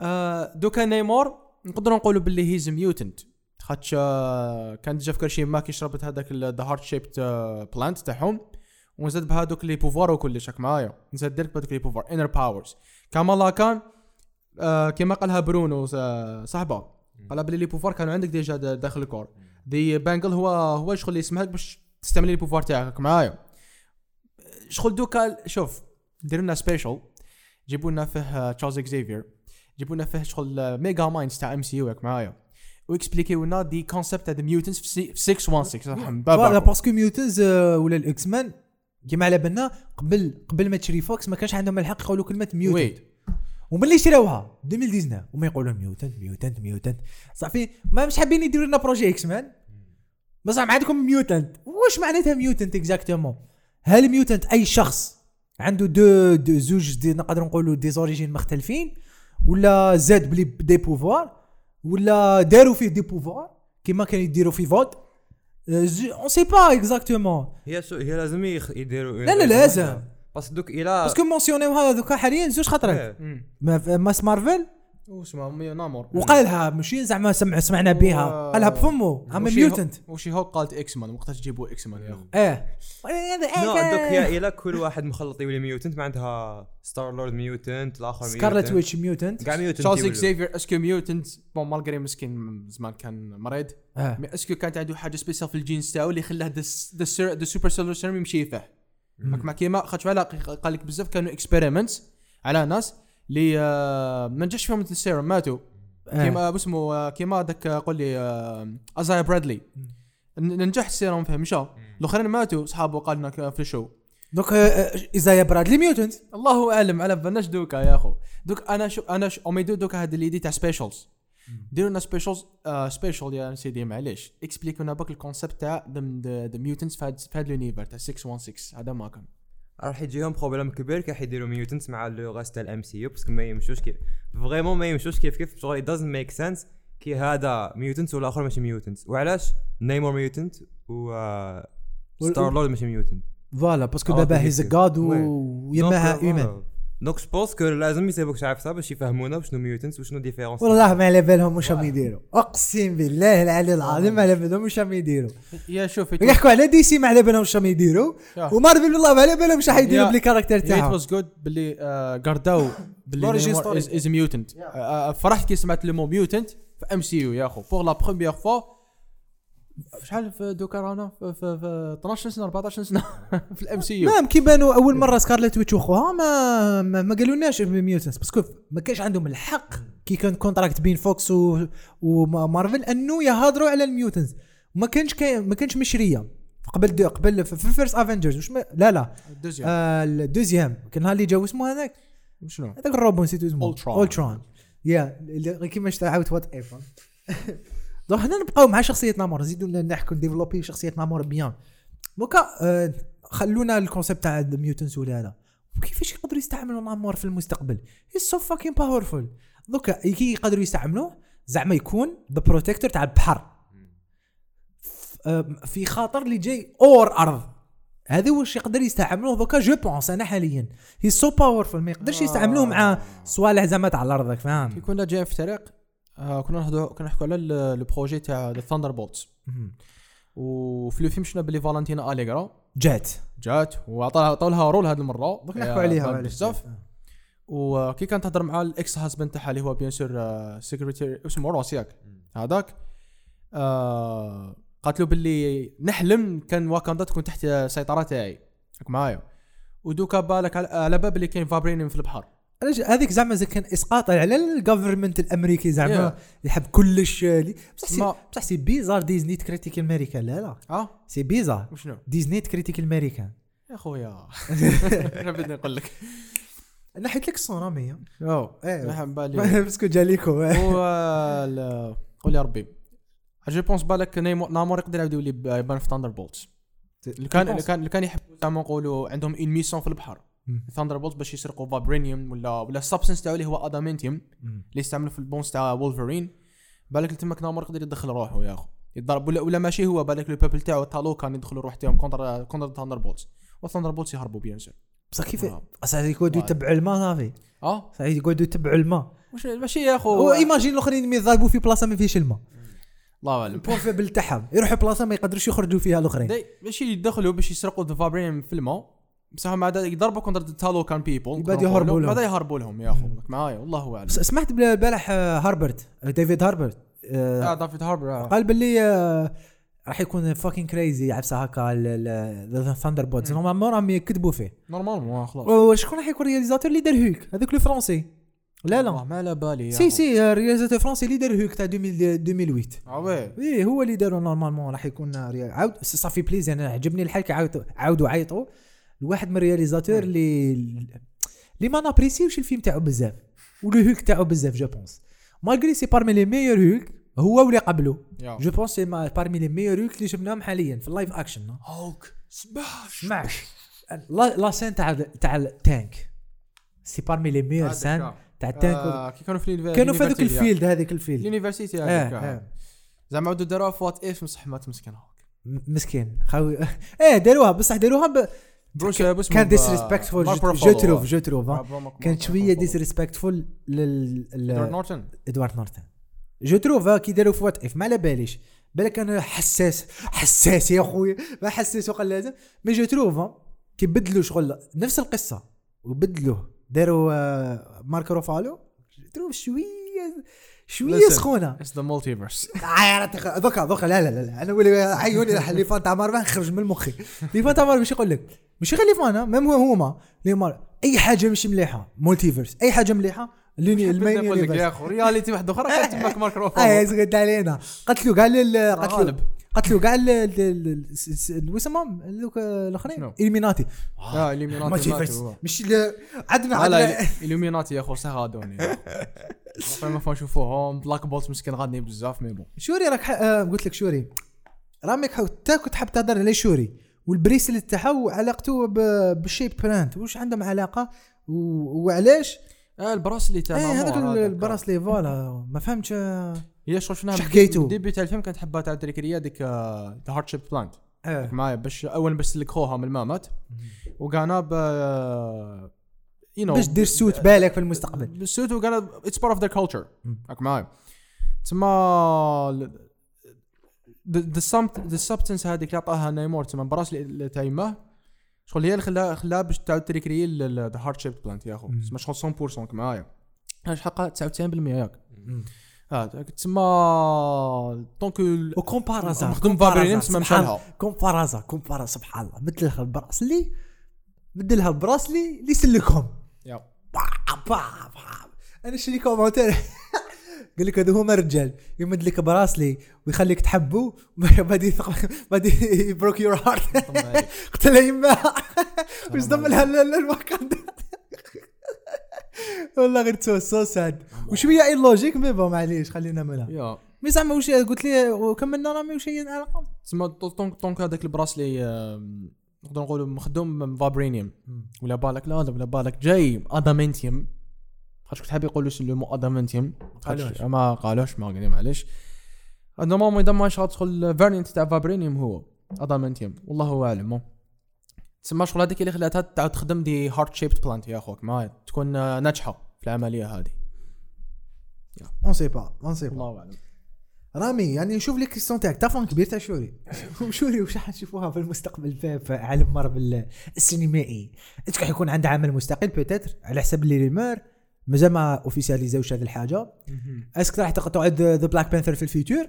Speaker 2: آه، دوكا نيمار نقدروا نقولوا باللي he's mutant خاطش آه، كان déjà في كرش يما كي شربت هذاك the heart-shaped plant تاعهم وزاد بهذوك les pouvoirs وكلش راك معايا. نزاد direct بهذوك les pouvoirs inner powers كامالا كان آه، كيما قالها برونو آه، صاحبه قالها بلي les pouvoirs كانوا عندك déjà دا- داخل ال corps. the bangle هو هو شغل اللي يسمحك باش تستعمل les pouvoirs تاعك معايا. شغل دوكا شوف ديروا لنا special جيبوا لنا فيه تشارلز اكزيفير جيبوا لنا فيه شغل mega minds تاع MCU معايا. و expliquيو لنا the concept تاع mutants في سي- في 616 رحم
Speaker 1: voilà
Speaker 2: بابا
Speaker 1: parce que mutants ولا ال X-Men كيما على بالنا قبل قبل ما تشري فوكس ما كانش عندهم الحق يقولوا كلمة mutant
Speaker 2: ويت
Speaker 1: وملي شراوها؟ 2019 وما يقولوا mutant mutant mutant صافي ما مش حابين يديروا لنا projet X-Men بصح ما عندكم mutant واش معناتها mutant exactement هل mutant أي شخص عنده دو, دو زوج des نقدر نقولوا des origines مختلفين؟ ولا زاد بلي des pouvoirs ولا داروا فيه des pouvoirs كيما كانوا يديروا في Fox. on sait pas exactement
Speaker 3: هي هي لازم يديروا
Speaker 1: لا لا لازم.
Speaker 3: بس دوك إلى
Speaker 1: باسكو مونسيونيوها دوكا حاليا زوج خطرات.
Speaker 3: إيه.
Speaker 1: ما- ماس مارفل؟
Speaker 2: واسمه مي- نامور.
Speaker 1: وقالها ماشي زعما سمع سمعنا بها قالها بفمه. ام
Speaker 2: وشي
Speaker 1: ميوتنت
Speaker 2: هو- وشي هوك قالت إكس مان وقتها تجيبوا إكس مان يا اخو
Speaker 1: إيه
Speaker 3: نو دوك هي إلى كل واحد مخلط يولي ميوتنت ما عندها ستار لورد ميوتنت الآخر
Speaker 1: سكارلت ويتش ميوتنت
Speaker 3: كاع ميوتنت
Speaker 2: تشارلز
Speaker 3: يولوا.
Speaker 2: اكزيفير اسكو ميوتنت بون مالغري مسكين زمان كان مريض. مي اسكو كانت عنده حاجة سبيسيال في الجينز تاعو اللي خلاه the super soldier serum يمشي فيه. راك مع كيما خاطش على قال لك بزاف كانوا experiments على ناس اللي آه، ما نجحش فيهم السيرم ماتوا.
Speaker 1: آه.
Speaker 2: كيما اسمه آه، كيما داك آه، قول لي آه، أزايا برادلي. نجح السيرم فيه مشى الأخرين ماتوا صحابه قال لنا في ال
Speaker 1: show. donc آه، ايزايا برادلي mutant؟
Speaker 2: الله أعلم على بالناش دوكا يا أخو. دوك أنا شو أنا شو أو يدو دوكا هاد اللي دي تاع specials ديروا لنا specials special يا سيدي معليش. explique لنا باك ال concept تاع the mutants في هاد ال univers تاع 616 هذا ما كان.
Speaker 3: راح يجيهم problème كبير كي حيديروا mutant مع le reste تاع ال MCU parce que ما يمشوش كيف vraiment ما يمشوش كيف كيف شغل doesn't make sense كي هذا mutant والاخر ماشي mutant وعلاش نيمور mutant و ستار لورد ماشي mutant
Speaker 1: voilà parce
Speaker 3: que
Speaker 1: دابا
Speaker 3: he's.
Speaker 1: god
Speaker 3: oui.
Speaker 1: ويماها human
Speaker 3: donc je pense que لازم يسيبوك عارفها باش يفهمونا شنو mutant وشنو différence
Speaker 1: والله ما على بالهم واش راهم يديروا اقسم بالله العلي العظيم ما على بالهم واش راهم يديروا
Speaker 2: يا شوف
Speaker 1: يحكوا على دي سي ما على بالهم واش راهم يديروا. ومارفل والله ما على بالهم واش راح يديروا. بلي
Speaker 2: caractères
Speaker 1: تاعهم
Speaker 2: واز جود قرداو باللي
Speaker 1: Origin story.
Speaker 2: as mutant فرحت كي سمعت le mot mutant في MCU يا اخو pour la première fois شحال في دوكا رانا في, في, في 12 سنة 14 سنة؟ في ال MCU
Speaker 1: نعم كي بانوا أول مرة سكارلت ويتش وخوها ما ما, ما قالولناش mutants parce que ما كانش عندهم الحق كي كان contract بين فوكس و ومارفل أنه يهضروا على ال mutants ما كانش كاين ما كانش مشرية. قبل دو قبل في first Avengers وش ما لا لا.
Speaker 2: ال deuxième.
Speaker 1: آه ال deuxième. كان نهار اللي جاو اسمه هذاك؟
Speaker 2: شنو؟
Speaker 1: هذاك الروبو نسيت اسمه.
Speaker 2: أولترون.
Speaker 1: اولترون يا اللي كيما عاود What If donc حنا نبقاو مع شخصية نامور نزيدو نحكوا développer شخصية نامور bien. دوكا آه، خلونا ال concept تاع ال mutants ولا هذا وكيفاش يقدروا يستعملوا نامور في المستقبل؟ he's so fucking powerful دوكا كي يقدروا يستعملوه زعما يكون the protector تاع البحر. آه، في خاطر اللي جاي اور ارض هذا واش يقدر يستعملوه. دوكا je pense أنا حاليا. he's so powerful ما يقدرش يستعملوه مع صوالح زعما تاع
Speaker 2: الأرض
Speaker 1: فاهم؟
Speaker 2: كنا جايين في الطريق آه كنا نهضروا كنا نحكوا على ال- ال projet تاع the
Speaker 1: Thunderbolts.
Speaker 2: وفي le film شفنا بلي فالنتينا اليغرا
Speaker 1: جات.
Speaker 2: جات. وعطاها عطاو لها rôle هذه المره
Speaker 1: دوك نحكوا عليها
Speaker 2: بزاف. وكي كانت تهضر مع ال ex-husband تاعها اللي هو bien sûr secrétaire اسمه روس ياك هذاك. آه قالت له باللي نحلم كان واكاندا تكون تحت السيطره تاعي. معايا. ودوكا بالك على- باب اللي كاين vibranium في البحر.
Speaker 1: هذيك زعما زي كان إسقاط على ال government الأمريكي زعما
Speaker 2: Yeah.
Speaker 1: يحب كلش آه، بصح
Speaker 2: c'est
Speaker 1: بصح c'est bizarre ديزني ت critique الميريكان لا لا.
Speaker 2: آه؟
Speaker 1: c'est bizarre
Speaker 2: وشنو؟
Speaker 1: ديزني ت critique الميريكان
Speaker 2: يا خويا. أنا بدي نقول لك.
Speaker 1: نحيت لك الصورة مية أو
Speaker 2: إيه. بالي.
Speaker 1: parce
Speaker 2: que جاليكو قول يا ربي. je pense بالك نامور يقدر يعاود يولي يبان في Thunderbolts اللي كان اللي كان اللي كان يحب زعما نقولوا عندهم une mission في البحر. Thunderbolts باش يسرقوا vibranium ولا ولا ال substance تاعو اللي هو adamantium اللي يستعملوا في ال bones تاع وولفرين بالك تماك نامور يقدر يدخل روحه يا أخو. يضرب ولا, ولا ماشي هو بالك ال people تاعو Talokan يدخلوا روح تاعهم contre contre Thunderbolts وال Thunderbolts يهربوا bien sûr
Speaker 1: بصح كيف. صح يقعدوا. يتبعوا الماء صافي.
Speaker 2: آه؟
Speaker 1: صح يقعدوا يتبعوا الماء.
Speaker 2: ماشي يا
Speaker 1: أخو. imagine الأخرين يضربوا في بلاصة ما فيش الماء.
Speaker 2: الله اعلم
Speaker 1: ال probable تاعهم يروحوا بلاصة ما يقدروش يخرجوا فيها
Speaker 2: الأخرين. ماشي يدخلوا باش يسرقوا ال vibranium في الماء. مع ذلك يضربوا contre Talokan people
Speaker 1: يبعد يهربوا لهم.
Speaker 2: بعد يهربوا لهم يا اخو معايا والله أعلم.
Speaker 1: بس سمعت آه، هاربرت آه، ديفيد هاربرت آه،
Speaker 2: آه دافيد هاربر آه.
Speaker 1: قال باللي آه، راح يكون fucking crazy عفسه هكا the Thunderbolts normalement راهم يكذبوا فيه.
Speaker 2: normalement خلاص.
Speaker 1: وشكون راح يكون réalisateur اللي دار هوك؟ هذاك الفرنسي. لا لا.
Speaker 2: ما على بالي
Speaker 1: سي. سي آه، réalisateur فرنسي اللي دار هوك تاع 2000 2008
Speaker 2: آه
Speaker 1: oui هو اللي داروا normalement راح يكون عاود ça fait plaisir أنا عجبني الحال كي عاودوا عيطوا لواحد من ال réalisateur اللي اللي ما ن apprécier وش الفيلم تاعو بزاف. ولو هوك تاعو بزاف je pense malgré c'est parmi les meilleurs Hulk هو واللي قبله. je pense c'est parmi les meilleurs Hulk اللي شفناهم حاليا في ال live
Speaker 2: action Hulk
Speaker 1: smash. اسمع la scène تاع تاع ال tank c'est parmi les meilleures scènes تاع ال tank
Speaker 2: آه، كي كانوا في
Speaker 1: كانوا في هذوك ال field هذيك ال
Speaker 2: field.
Speaker 1: ال university
Speaker 2: هذيك آه. زعما عاودوا داروها في What If بصح ما تمسكن
Speaker 1: مسكين. خاوي إيه داروها بصح داروها ب...
Speaker 2: بروس بس
Speaker 1: كان disrespectful je trouve je trouve كانت شوية disrespectful
Speaker 2: ادوارد
Speaker 1: لل
Speaker 2: نورتون
Speaker 1: ادوارد نورتن je trouve كي داروا في What If ما على باليش بالك أنا حساس حساس يا خويا ما حساس وقال لازم mais je trouve كي بدلوا شغل نفس القصة وبدلوه داروا مارك روفالو je trouve شوية شوية
Speaker 2: Listen.
Speaker 1: سخونه
Speaker 2: it's the multiverse
Speaker 1: عيرت دوكا دوكا لا لا لا. أنا ولي عيوني les fans تاع مارفل خرج من مخي لي فان تاع مارفل مش يقول لك مش غير لي فان ميم هو هما لي مار أي حاجة مش مليحة. مولتيفيرس أي حاجة مليحة. اللي المين
Speaker 2: نقول لك يا أخو رياليتي واحدة أخرى كانت تماك
Speaker 1: اي
Speaker 2: روفالو
Speaker 1: زقد علينا. قتلوا كاع قتلوا قتلوا كاع ال- ال- ال- الس- ال- واسمهم هذوك الأخرين؟
Speaker 2: إليميناتي. آه
Speaker 1: مالتيفيرس
Speaker 2: ماتوا.
Speaker 1: مش عندنا عندنا
Speaker 2: لا اليوميناتي يا أخو سهادوني ما فهم نشوفوهم بلاك بولت مسكين غادني بزاف مي بون.
Speaker 1: شوري راك آه، قلت لك شوري. رامك حتى كنت حاب تهضر على شوري. والبريسلت تاعو علاقته ب- بالشيب بلانت واش عندهم علاقة؟ وعلاش
Speaker 2: آه البراسلي تاع إيه
Speaker 1: هذاك. البراسلي فوالا ما فهمتش
Speaker 2: هي شغل شفناها
Speaker 1: شو
Speaker 2: من
Speaker 1: حكيتو؟
Speaker 2: من الديبي تاع الفيلم كانت حبها تاع التريكريه ديك ذا هارد بلانت
Speaker 1: آه.
Speaker 2: معايا باش أول باش تسلك خوها من المامات. وقعنا ب يو نو
Speaker 1: باش دير سوت بالك في المستقبل.
Speaker 2: بالسوت وقعنا اتس بارت اوف
Speaker 1: مم.
Speaker 2: راك معايا تسمى ذا ذا سبستنس هذيك اللي عطاها نيمور تسمى براس يماه شغل هي اللي خلاها خلاها باش تعاود تريكري ذا هارد شيب بلانت يا أخو.
Speaker 1: مم.
Speaker 2: تسمى شغل 100% راك معايا اش حقها 99% ياك. تسمى دونك
Speaker 1: وكومبارازا.
Speaker 2: مخدوم فابرينيم تسمى مشى لها
Speaker 1: كومبارازا كومبارا سبحان الله. مثلها البراسلي بدلها البراسلي اللي يسلكهم
Speaker 2: يا.
Speaker 1: با با با. أنا شري قال لك هذا هما رجال يمد لك bracelet ويخليك تحبه. بعد يثق- بعد ي broke your heart قتلها يما واش ضم لها ال- ال- الواكاندا والله غير تسوى so sad وشوية et logique mais bon معليش خلينا منها. mais زعما واش قلت لي وكملنا رامي وش هي العلاقه
Speaker 2: تسمى دونك دونك هذاك البراسلي نقدر نقولوا مخدوم من vibranium ولا بالك لا ولا بالك جاي adamantium. خاطر كنت حاب يقولوا لو مو adamantium
Speaker 1: قالوش.
Speaker 2: ما قالوش ما قالوا معليش. normalement اذا ما شغال تدخل variante تاع vibranium هو. adamantium والله اعلم تسمى شغل هذيك اللي خلاتها تعاود تخدم the heart-shaped plant يا أخوك. ما تكون ناجحة في العملية هذه.
Speaker 1: on sait pas on sait pas
Speaker 2: الله أعلم.
Speaker 1: رامي يعني نشوف les questions تاعك. تافون كبير تاع شوري. شوري واش راح نشوفوها في المستقبل؟ في, في عالم مارفل السينمائي. est-ce que حيكون عنده عمل مستقل peut-être على حسب les rumeurs مازال ما officialisاوش هذه الحاجة. est-ce que راح تقعد the Black Panther في ال future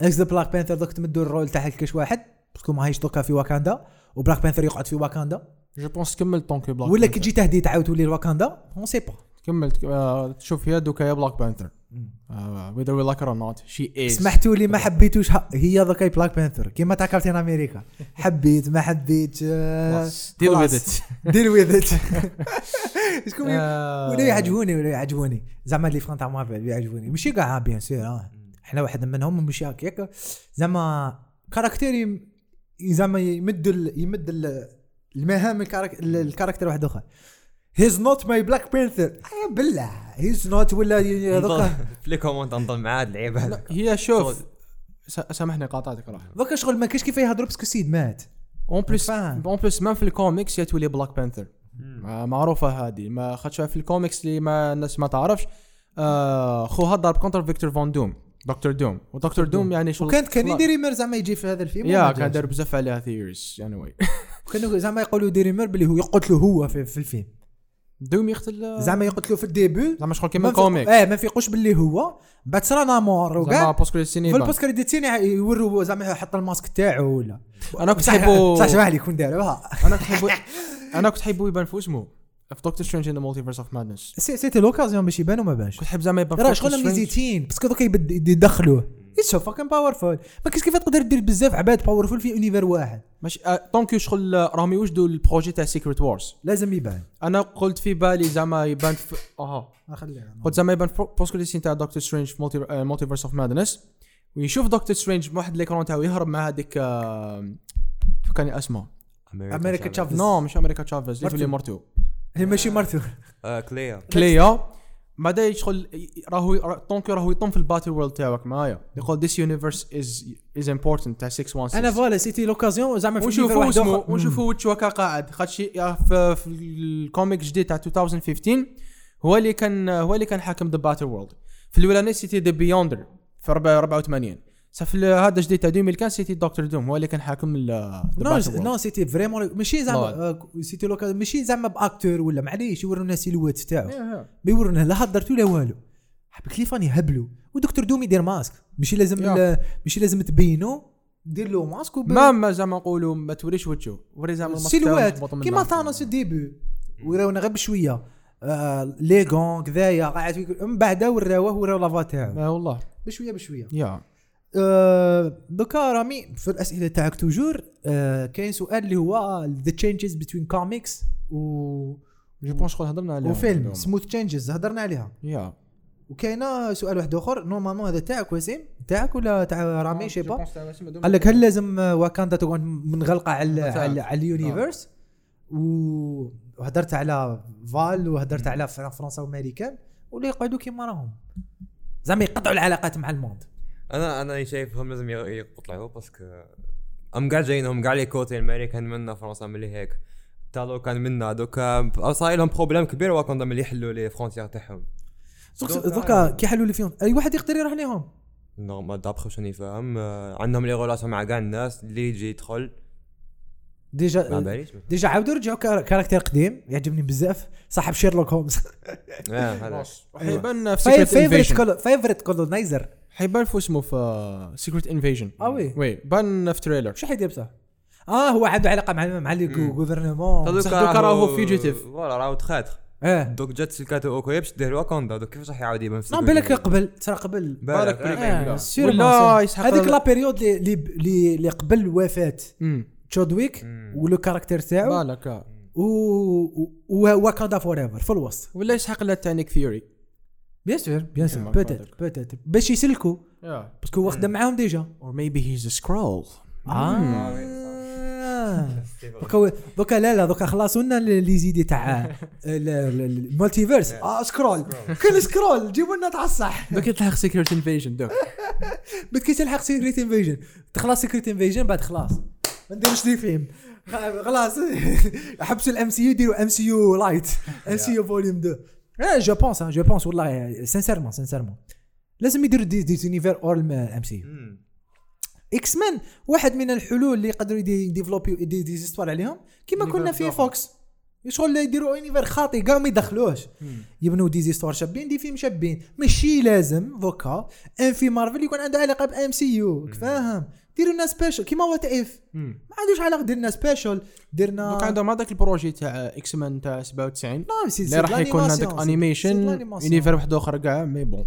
Speaker 1: est-ce que the Black Panther دوك تمدوا ال rôle تاع كاش واحد parce que ما هيش دوكا في واكاندا و Black Panther يقعد في واكاندا.
Speaker 2: je pense كمل tant que بلاك
Speaker 1: ولا كي. تجي تهديد تعاود تولي واكاندا on sait pas
Speaker 2: كمل آه، تشوف هي دوكا يا بلاك بانثر whether we like her or not. She is.
Speaker 1: سمحتوا لي ما حبيتوش. هي ذاك Black Panther كيما تاع Captain America. حبيت ما حبيت آه،
Speaker 2: deal with it.
Speaker 1: deal with it شكون
Speaker 2: آه،
Speaker 1: ولا يعجبوني ولا يعجبوني. زعما les fans تاع مارفل يعجبوني. ماشي كاع bien آه. إحنا واحد منهم مش هكاك زعما caractère يم- زعما يمد يمد ال- المهام الكارك- ال- ال character واحد آخر. he's not my Black Panther بالله he's not ولا هذوك
Speaker 3: في les comments نضل معاه اللعيبة. هذا
Speaker 2: هي شوف س- سامحني قاطعتك راح.
Speaker 1: ذوك شغل ما كاش كيف يهضروا parce que السيد مات.
Speaker 2: en
Speaker 1: plus.
Speaker 2: en plus ما في الكوميكس يا تولي Black Panther معروفة هذه ما خاطش في الكوميكس اللي ما الناس ما تعرفش. آه خوها ضرب contre Victor von Doom Doctor Doom و Doctor Doom يعني شغل
Speaker 1: وكانت كان
Speaker 2: خلاص.
Speaker 1: يدير rumeur زعما يجي في هذا الفيلم
Speaker 2: يا كان. دار بزاف عليها theories anyway
Speaker 1: كانوا زعما يقولوا des rumeurs بلي هو يقتلوا هو في, في الفيلم.
Speaker 2: Doom يقتل
Speaker 1: زعما يقتلوا في ال début
Speaker 2: زعما شغل
Speaker 1: ما
Speaker 2: كيما
Speaker 1: في-
Speaker 2: comic.
Speaker 1: آه ما فيقوش باللي هو بعد صرا نامور
Speaker 2: زعما
Speaker 1: وكاع.
Speaker 2: parce que
Speaker 1: في
Speaker 2: السينما
Speaker 1: ال post-credit scene يوروا زعما يحط الماسك تاعو ولا.
Speaker 2: أنا كنت حيبو
Speaker 1: صح شبح لي يكون دارها
Speaker 2: أنا كنت حيبو أنا كنت حيبو يبان في اسمه في Doctor Strange in the Multiverse of Madness
Speaker 1: c'- c'était l'occasion باش يبان وما بانش
Speaker 2: كنت حيب زعما يبان
Speaker 1: راه
Speaker 2: في
Speaker 1: شغل. ميزيتين parce que دوكا يدخلوه. it's so fucking powerful ما كاينش كيف تقدر دير بزاف عباد powerful في univers واحد
Speaker 2: ماشي آه، donc شغل آه، راهم يوجدوا ال projet تاع Secret Wars
Speaker 1: لازم يبان.
Speaker 2: أنا قلت في بالي زعما يبان في أها.
Speaker 1: خليها.
Speaker 2: قلت زعما يبان في post scene تاع Doctor Strange في Multiverse of Madness ويشوف Doctor Strange بواحد l'écran تاعو يهرب مع هذيك آه، فكاني اسمه؟
Speaker 1: America Chavez
Speaker 2: non مش America Chavez اللي
Speaker 1: مرتو.
Speaker 2: مرتو
Speaker 1: هي ماشي مرتو
Speaker 3: آه، Clea
Speaker 2: Clea بعدا يدخل راهو را- donc راهو يطم في ال Battleworld تاعك معايا. يقول this universe is is important تاع 616
Speaker 1: أنا voilà c'était l'occasion زعما في
Speaker 2: ونشوفوا اسمه. ونشوفوا هكا قاعد. خاطش في, في ال comic الجديد تاع 2015 هو اللي كان هو اللي كان حاكم the Battleworld في الاولاني c'était the Beyonder في 84 صافي في هذا الجديد تاع 2000 كان c'était Doctor Doom هو اللي كان حاكم non
Speaker 1: non c'était vraiment ماشي زعما c'était l'occasion ماشي زعما ب acteur ولا معليش يورونا silhouette تاعو ما يورونا لا هضرتو لا والو حبك les fans يهبلوا و Doctor Doom يدير ماسك ماشي لازم ماشي لازم تبينو دير له ماسك وب-
Speaker 2: ما ما زعما نقولوا ما توريش وجهه وري زعما silhouette
Speaker 1: كيما.
Speaker 2: Thanos
Speaker 1: ال début وراونا غير بشويه آه les gants كذايا قاعد من بعد وراوه وراو la face
Speaker 2: تاعو والله
Speaker 1: بشويه بشويه
Speaker 2: يا
Speaker 1: دوكا رامي في الأسئلة تاعك toujours آه كاين سؤال اللي هو the changes بين كوميكس و
Speaker 2: je pense شغل هضرنا عليه
Speaker 1: وفيلم smooth changes هضرنا عليها.
Speaker 2: يا
Speaker 1: وكاينه سؤال واحد أخر normalement هذا تاعك وسيم تاعك ولا تاع رامي؟ chais pas قال لك هل لازم واكاندا تكون منغلقه على على, على ال universe و- وهدرت على فال وهدرت على فر- فرنسا وامريكان ولا يقعدوا كيما راهم. زعما يقطعوا العلاقات مع ال
Speaker 3: monde. أنا أنا شايفهم لازم يقطعوا parce que même كاع جايينهم كاع les côtés الامريكان منا فرنسا ملي هيك. Talokan منا دوكا صاير لهم problème كبير واكاندا ملي يحلوا les frontières تاعهم. دوكا-
Speaker 1: دوكا كي حلوا لي فيهم أي واحد يقدر يروح ليهم؟
Speaker 3: normal دابخ واش راني فاهم عندهم les relations مع كاع الناس اللي يجي يدخل. déjà
Speaker 1: déjà عاودوا رجعوا كار- caractère قديم يعجبني بزاف صاحب Sherlock Holmes
Speaker 3: آه، هذا.
Speaker 2: حيبان في Secret
Speaker 1: Everett
Speaker 2: Invasion
Speaker 1: Everett colonizer
Speaker 2: حيبان في اسمه في Secret Invasion
Speaker 1: آه oui.
Speaker 2: oui بان في trailer
Speaker 1: شو حيدير بصح آه هو عنده علاقة مع مع les gouvernements
Speaker 2: بصح دوكا راهو fugitive.
Speaker 3: voilà راهو تخاتر
Speaker 1: آه
Speaker 3: دوك جات سلكاتو Okoye باش دير واكاندا دوك كيفاش راح يعاود يبان في
Speaker 1: بالك؟ قبل ترى قبل.
Speaker 2: بالك.
Speaker 1: آه، هذيك la période اللي قبل وفاه تشودويك. ولو caractère تاعو.
Speaker 2: بالك آه.
Speaker 1: و و Wakanda Forever في الوسط
Speaker 2: ولا يسحق لا تانيك
Speaker 1: theory bien sûr bien
Speaker 2: sûr
Speaker 1: peut-être peut-être باش يسلكوا parce que هو خدم معاهم déjà
Speaker 2: or maybe he's Skrull
Speaker 1: آه دوكا دوكا لا لا دوكا خلاص لنا les idées تاع ال- ال- ال multiverse آه Skrull كل Skrull جيبوا لنا تاع الصح
Speaker 2: دوك يتلحق Secret Invasion دوك
Speaker 1: بعد كي تلحق Secret Invasion تخلص Secret Invasion بعد خلاص. ما نديروش les films. خلاص. حبسوا ال MCU ديروا MCU light. MCU volume 2 آه je pense je pense والله sincèrement sincèrement لازم يديروا des, des univers hors
Speaker 3: ال
Speaker 1: MCU. X-Men واحد من الحلول اللي يقدروا يدي- يديفلوبيو des, des histoires عليهم. كيما كنا في Fox. شغل يديروا univers خاطي كاع ما يدخلوش يبنوا des histoires شابين des films شابين. ماشي لازم دوكا un film Marvel يكون عنده علاقة ب MCU. فاهم ديروا لنا special كيما What If ما عندوش علاقة ديرنا special درنا
Speaker 2: دوك عندهم هذاك ال projet تاع X-Men تاع 97
Speaker 1: نعم
Speaker 2: اللي راح يكون عندك animation univers واحد آخر كاع mais bon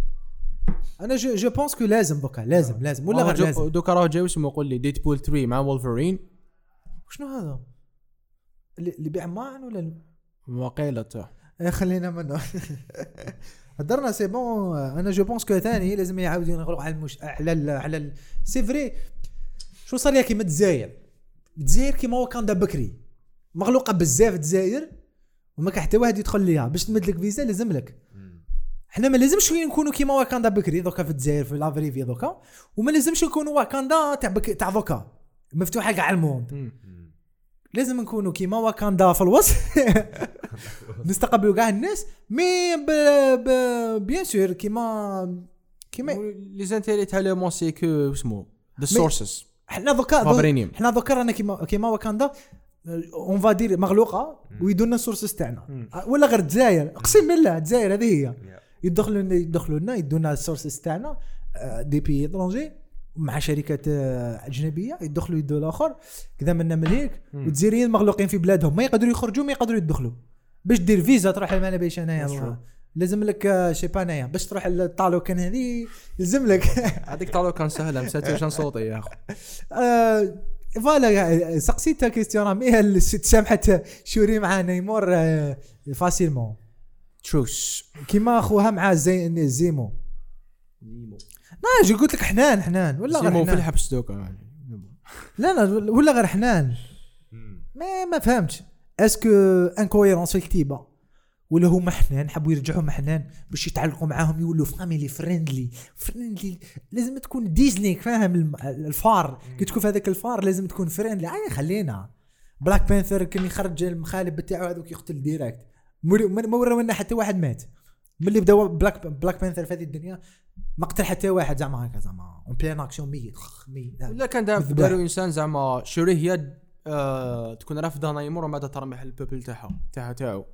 Speaker 1: أنا je, je pense que لازم دوكا لازم لازم ولا غير لازم.
Speaker 2: دوكا راه جاي اسمه يقول لي Deadpool 3 مع وولفرين
Speaker 1: شنو هذا؟ اللي اللي بيعمان ولا
Speaker 2: وقيلة
Speaker 1: إيه، خلينا منه. هضرنا c'est bon أنا je pense que ثاني لازم يعاودوا ينغلقوا على المش... على. على. c'est vrai شو صار لها كيما الجزائر الجزائر كيما هو كان دا بكري. مغلوقة بزاف الجزائر وما كان حتى واحد يدخل ليها. باش تمد لك فيزا لازم لك. حنا ما لازمش نكونوا كيما واكاندا بكري دوكا في الجزائر في la vraie vie دوكا. وما لازمش نكونوا واكاندا تاع بك... تاع دوكا. مفتوحة كاع ال
Speaker 3: monde.
Speaker 1: لازم نكونوا كيما واكاندا في الوسط. نستقبلوا كاع الناس mais ب... ب... bien sûr كيما كيما
Speaker 2: les intérêts تاع le monde c'est que اسمه the sources
Speaker 1: حنا دوكا حنا دوكا رانا كيما كيما واكاندا on va dire مغلوقة ويدونا ال sources تاعنا. ولا غير الجزائر. اقسم بالله الجزائر هذه هي. يدخلوا لنا يدخلوا لنا يدونا السورسز تاعنا آه، دي بي اترونجي مع شركات آه، أجنبية يدخلوا يدوا الآخر. كذا منا من هيك. والجزائريين مغلوقين في بلادهم. ما يقدروا يخرجوا ما يقدروا يدخلوا. باش دير فيزا تروح ما بيش
Speaker 2: That's
Speaker 1: انايا لازم لك آه، شي با انايا باش تروح للطالو كان هذه يلزم لك.
Speaker 2: هذيك طالو كان سهلة مساتوشن صوتي يا أخو.
Speaker 1: آه، فوالا سقسيتها كيستيون رامي هل تسامحت شوري مع نيمور آه، فاسيلمون.
Speaker 2: تروس
Speaker 1: كيما اخوها مع زي زيمو. لا جو قلت لك حنان حنان. ولا غير
Speaker 2: سيمو في
Speaker 1: حنان.
Speaker 2: الحبس دوكا.
Speaker 1: لا لا ولا غير حنان. ما ما فهمتش. اسكو انكويرونس في الكتيبه ولا هما حنان حبوا يرجعوا حنان باش يتعلقوا معاهم يولوا فاميلي فريندلي فريندلي لازم تكون ديزني فاهم؟ الفار. كي تكون في هذاك الفار لازم تكون فريندلي عادي خلينا. Black Panther كان يخرج المخالب بتاعو هذوك يقتل direct ما لنا حتى واحد مات. ملي بداو Black Black Panther في هذه الدنيا ما قتل حتى واحد زعما هكا زعما. en plein action ميت ميت.
Speaker 2: ولا كان دار
Speaker 1: بالذبح.
Speaker 2: داروا انسان زعما شوري هي آه تكون رافضة نايمور ومن بعد ترمح ال peuple تاعها تاعها تاعو.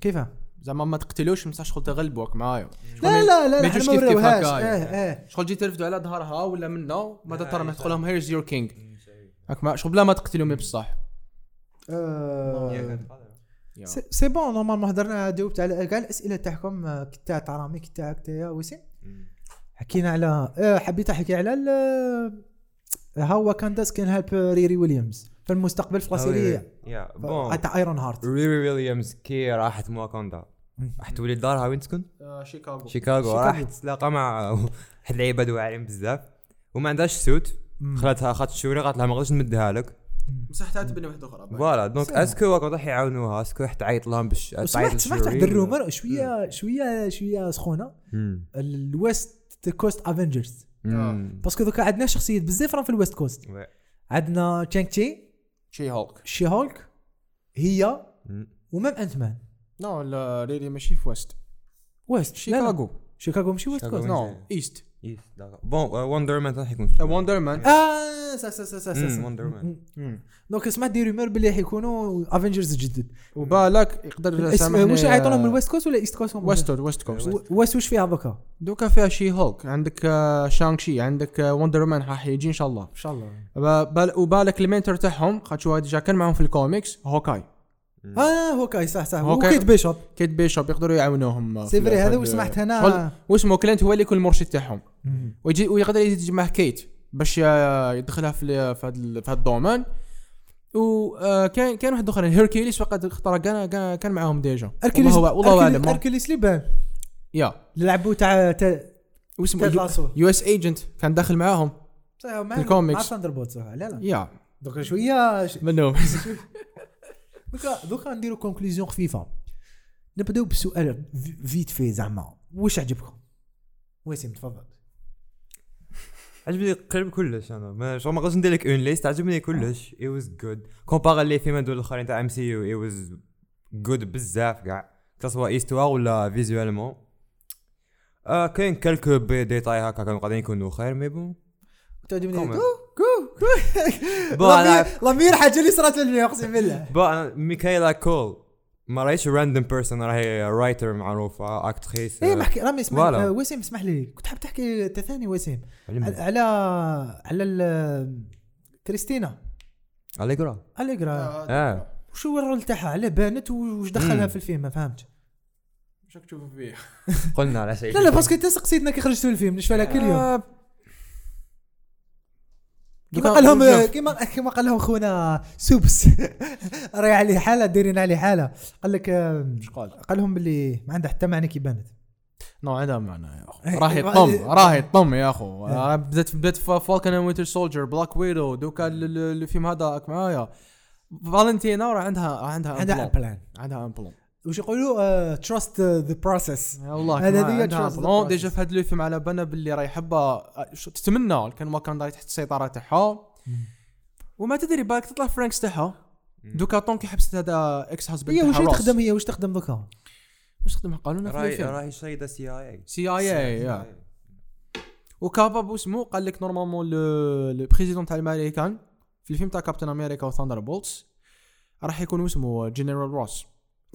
Speaker 1: كيفاه
Speaker 2: زعما ما تقتلوش ما شغل تغلبوك معايا.
Speaker 1: لا لا لا
Speaker 2: ما يجوش
Speaker 1: ما
Speaker 2: كيف هكايا.
Speaker 1: آه آه
Speaker 2: شغل جي ترفدوا على ظهرها ولا منه ما
Speaker 3: لا،
Speaker 2: ترمح
Speaker 3: لا.
Speaker 2: تقول لهم here's your king هاك ما شغل بلا ما تقتلهم بصح.
Speaker 1: آه،. c'est- bon normalement هضرنا جاوبت على كاع الأسئلة تاعكم آه، كي تاع ترامي كي تاعك تا يا وسيم. حكينا على آه، حبيت أحكي على how Wakanda's can help Riri Williams في المستقبل في la série
Speaker 3: يا بون
Speaker 1: تاع Ironheart
Speaker 3: Riri Williams كي راحت مواكاندا راح تولي دارها وين تسكن؟
Speaker 2: آه، شيكاغو.
Speaker 3: شيكاغو. راح تتلاقى مع واحد اللعيبه واعرين بزاف. وما عندهاش سوت. خلاتها خات شوري قالت لها ما نقدرش نمدها لك.
Speaker 2: مسحتها تبني واحدة أخرى.
Speaker 3: فوالا. دونك. أسكو واقع راح يعاونوها. أسكو راح تعيط لهم باش تعيط
Speaker 1: سمعت سمعت واحد الرومر شوية شوية شوية
Speaker 3: سخونة.
Speaker 1: الويست كوست افنجرز
Speaker 3: مم.
Speaker 1: باسكو دوكا عندنا شخصيات بزاف راهم في الويست كوست. عندنا تشانغ تشي
Speaker 2: شي هولك
Speaker 1: شي هولك هي. ومام انت مان
Speaker 2: نو لا ريلي ماشي في ويست
Speaker 1: west.
Speaker 2: شيكاغو
Speaker 1: شيكاغو ماشي west.
Speaker 2: coast no
Speaker 3: east yes. bon Wonder Man راح يكون
Speaker 2: Wonder Man
Speaker 1: آه ça ça ça سا
Speaker 3: Wonder Man.
Speaker 1: donc سمعت des rumeurs باللي حيكونوا Avengers جدد
Speaker 2: وبالك يقدر
Speaker 1: واش يعيطوا من ال West Coast ولا East Coast
Speaker 2: West West Coast
Speaker 1: West واش فيها دوكا
Speaker 2: دوكا فيها شي هولك عندك Shang-Chi عندك Wonder Man راح يجي ان شاء الله
Speaker 1: ان شاء الله
Speaker 2: وبالك ال mentor تاعهم خاطر هو déjà كان معاهم في ال comics
Speaker 1: Hawkeye آه هوكاي صح صح.
Speaker 2: هوكاي.
Speaker 1: وكيت بيشوب.
Speaker 2: كيت بيشوب يقدروا يعاونوهم.
Speaker 1: سي فري هذا واش سمعت أنا
Speaker 2: واسمه كلينت هو اللي يكون المرشد تاعهم. ويجي ويقدر يجي معاه كيت باش آه، يدخلها في في هذا ال- في هذا الدومين. وكان كان واحد اخر هيركيليس فقط اختار كان كان- معاهم ديجا.
Speaker 1: اركليس
Speaker 2: والله والله اعلم ما-
Speaker 1: اركليس ليبان
Speaker 2: يا.
Speaker 1: اللي لعبوا تاع
Speaker 2: واسمه يو إس ايجنت كان داخل معاهم.
Speaker 1: صح مع
Speaker 2: الكوميكس.
Speaker 1: مع ثاندر بولت صح. لا لا.
Speaker 2: يا.
Speaker 1: دوكا شوية
Speaker 2: منو
Speaker 1: دوكا دوكا نديرو conclusion خفيفة. نبدأو بسؤال في- vite fait زعما. واش عجبكم؟ وسيم تفضل.
Speaker 3: عجبني قريب كلش أنا. ما شغل ما قدرتش ندير لك une liste عجبني كلش. it was good comparé les films هذول الأخرين تاع MCU it was good بزاف كاع. سواء histoire ولا visuellement آه كاين quelques détails هكا كانوا قاعدين يكونوا خير mais bon
Speaker 1: تعجبني
Speaker 3: bon أنا
Speaker 1: la meilleure حاجة اللي صارت لي أقسم بالله.
Speaker 3: bon أنا ميكايلا كول. ما راهيش random person راهي writer معروفة actrice
Speaker 1: إيه بحكي رامي اسمح. آه، وسيم اسمح لي. كنت حاب تحكي انت ثاني وسيم. على على كريستينا.
Speaker 3: اليجرا
Speaker 1: اليجرا
Speaker 3: آه
Speaker 1: وشو هو ال rôle تاعها؟ على بانت وش دخلها. في الفيلم؟ ما فهمتش.
Speaker 2: واش راك تشوف فيه؟
Speaker 3: قلنا على شيء.
Speaker 1: لا لا parce que انت سقسيتنا كي خرجتوا الفيلم لها كل يوم.
Speaker 2: آه،
Speaker 1: كيما قال لهم كيما كيما قال لهم خونا سوبس. راهي عليه حالة دايرين عليه حالة. قال لك
Speaker 2: إيش قال؟
Speaker 1: قال لهم باللي ما عنده حتى معنى كي بانت.
Speaker 2: نو عندها معنى يا أخو.
Speaker 1: إيه،
Speaker 2: راهي طم
Speaker 1: إيه.
Speaker 2: راهي طم يا أخو.
Speaker 1: إيه.
Speaker 2: آه، بدات بدأت فالكون اند وينتر سولجر بلاك ويدو دوكا ال- ال- الفيلم هذاك معايا. فالنتينا راه عندها عندها
Speaker 1: عندها بلان
Speaker 2: عندها امبلون
Speaker 1: وش يقولوا؟ تراست ذا بروسيس
Speaker 2: والله امبلون
Speaker 1: process.
Speaker 2: ديجا في هذا الفيلم على بالنا باللي راه يحبها شو- تتمنى؟ كان ما كان داير تحت السيطره تاعها وما تدري بالك تطلع فرانكس تاعها دوكا طونكي حبست هذا إكس هازبند
Speaker 1: هي
Speaker 2: روس.
Speaker 1: تخدم هي؟ وش تخدم دوكا؟
Speaker 2: واش تخدم؟ قالوا لنا في
Speaker 3: راهي
Speaker 2: الفيلم
Speaker 3: راهي شيده سي اي اي
Speaker 2: سي اي اي وكابا بوسمو قال لك نورمالمون لو بريزيدون تاع الأمريكان في الفيلم تاع كابتن أمريكا وثاندر بولتس راح يكون اسمه جنرال Ross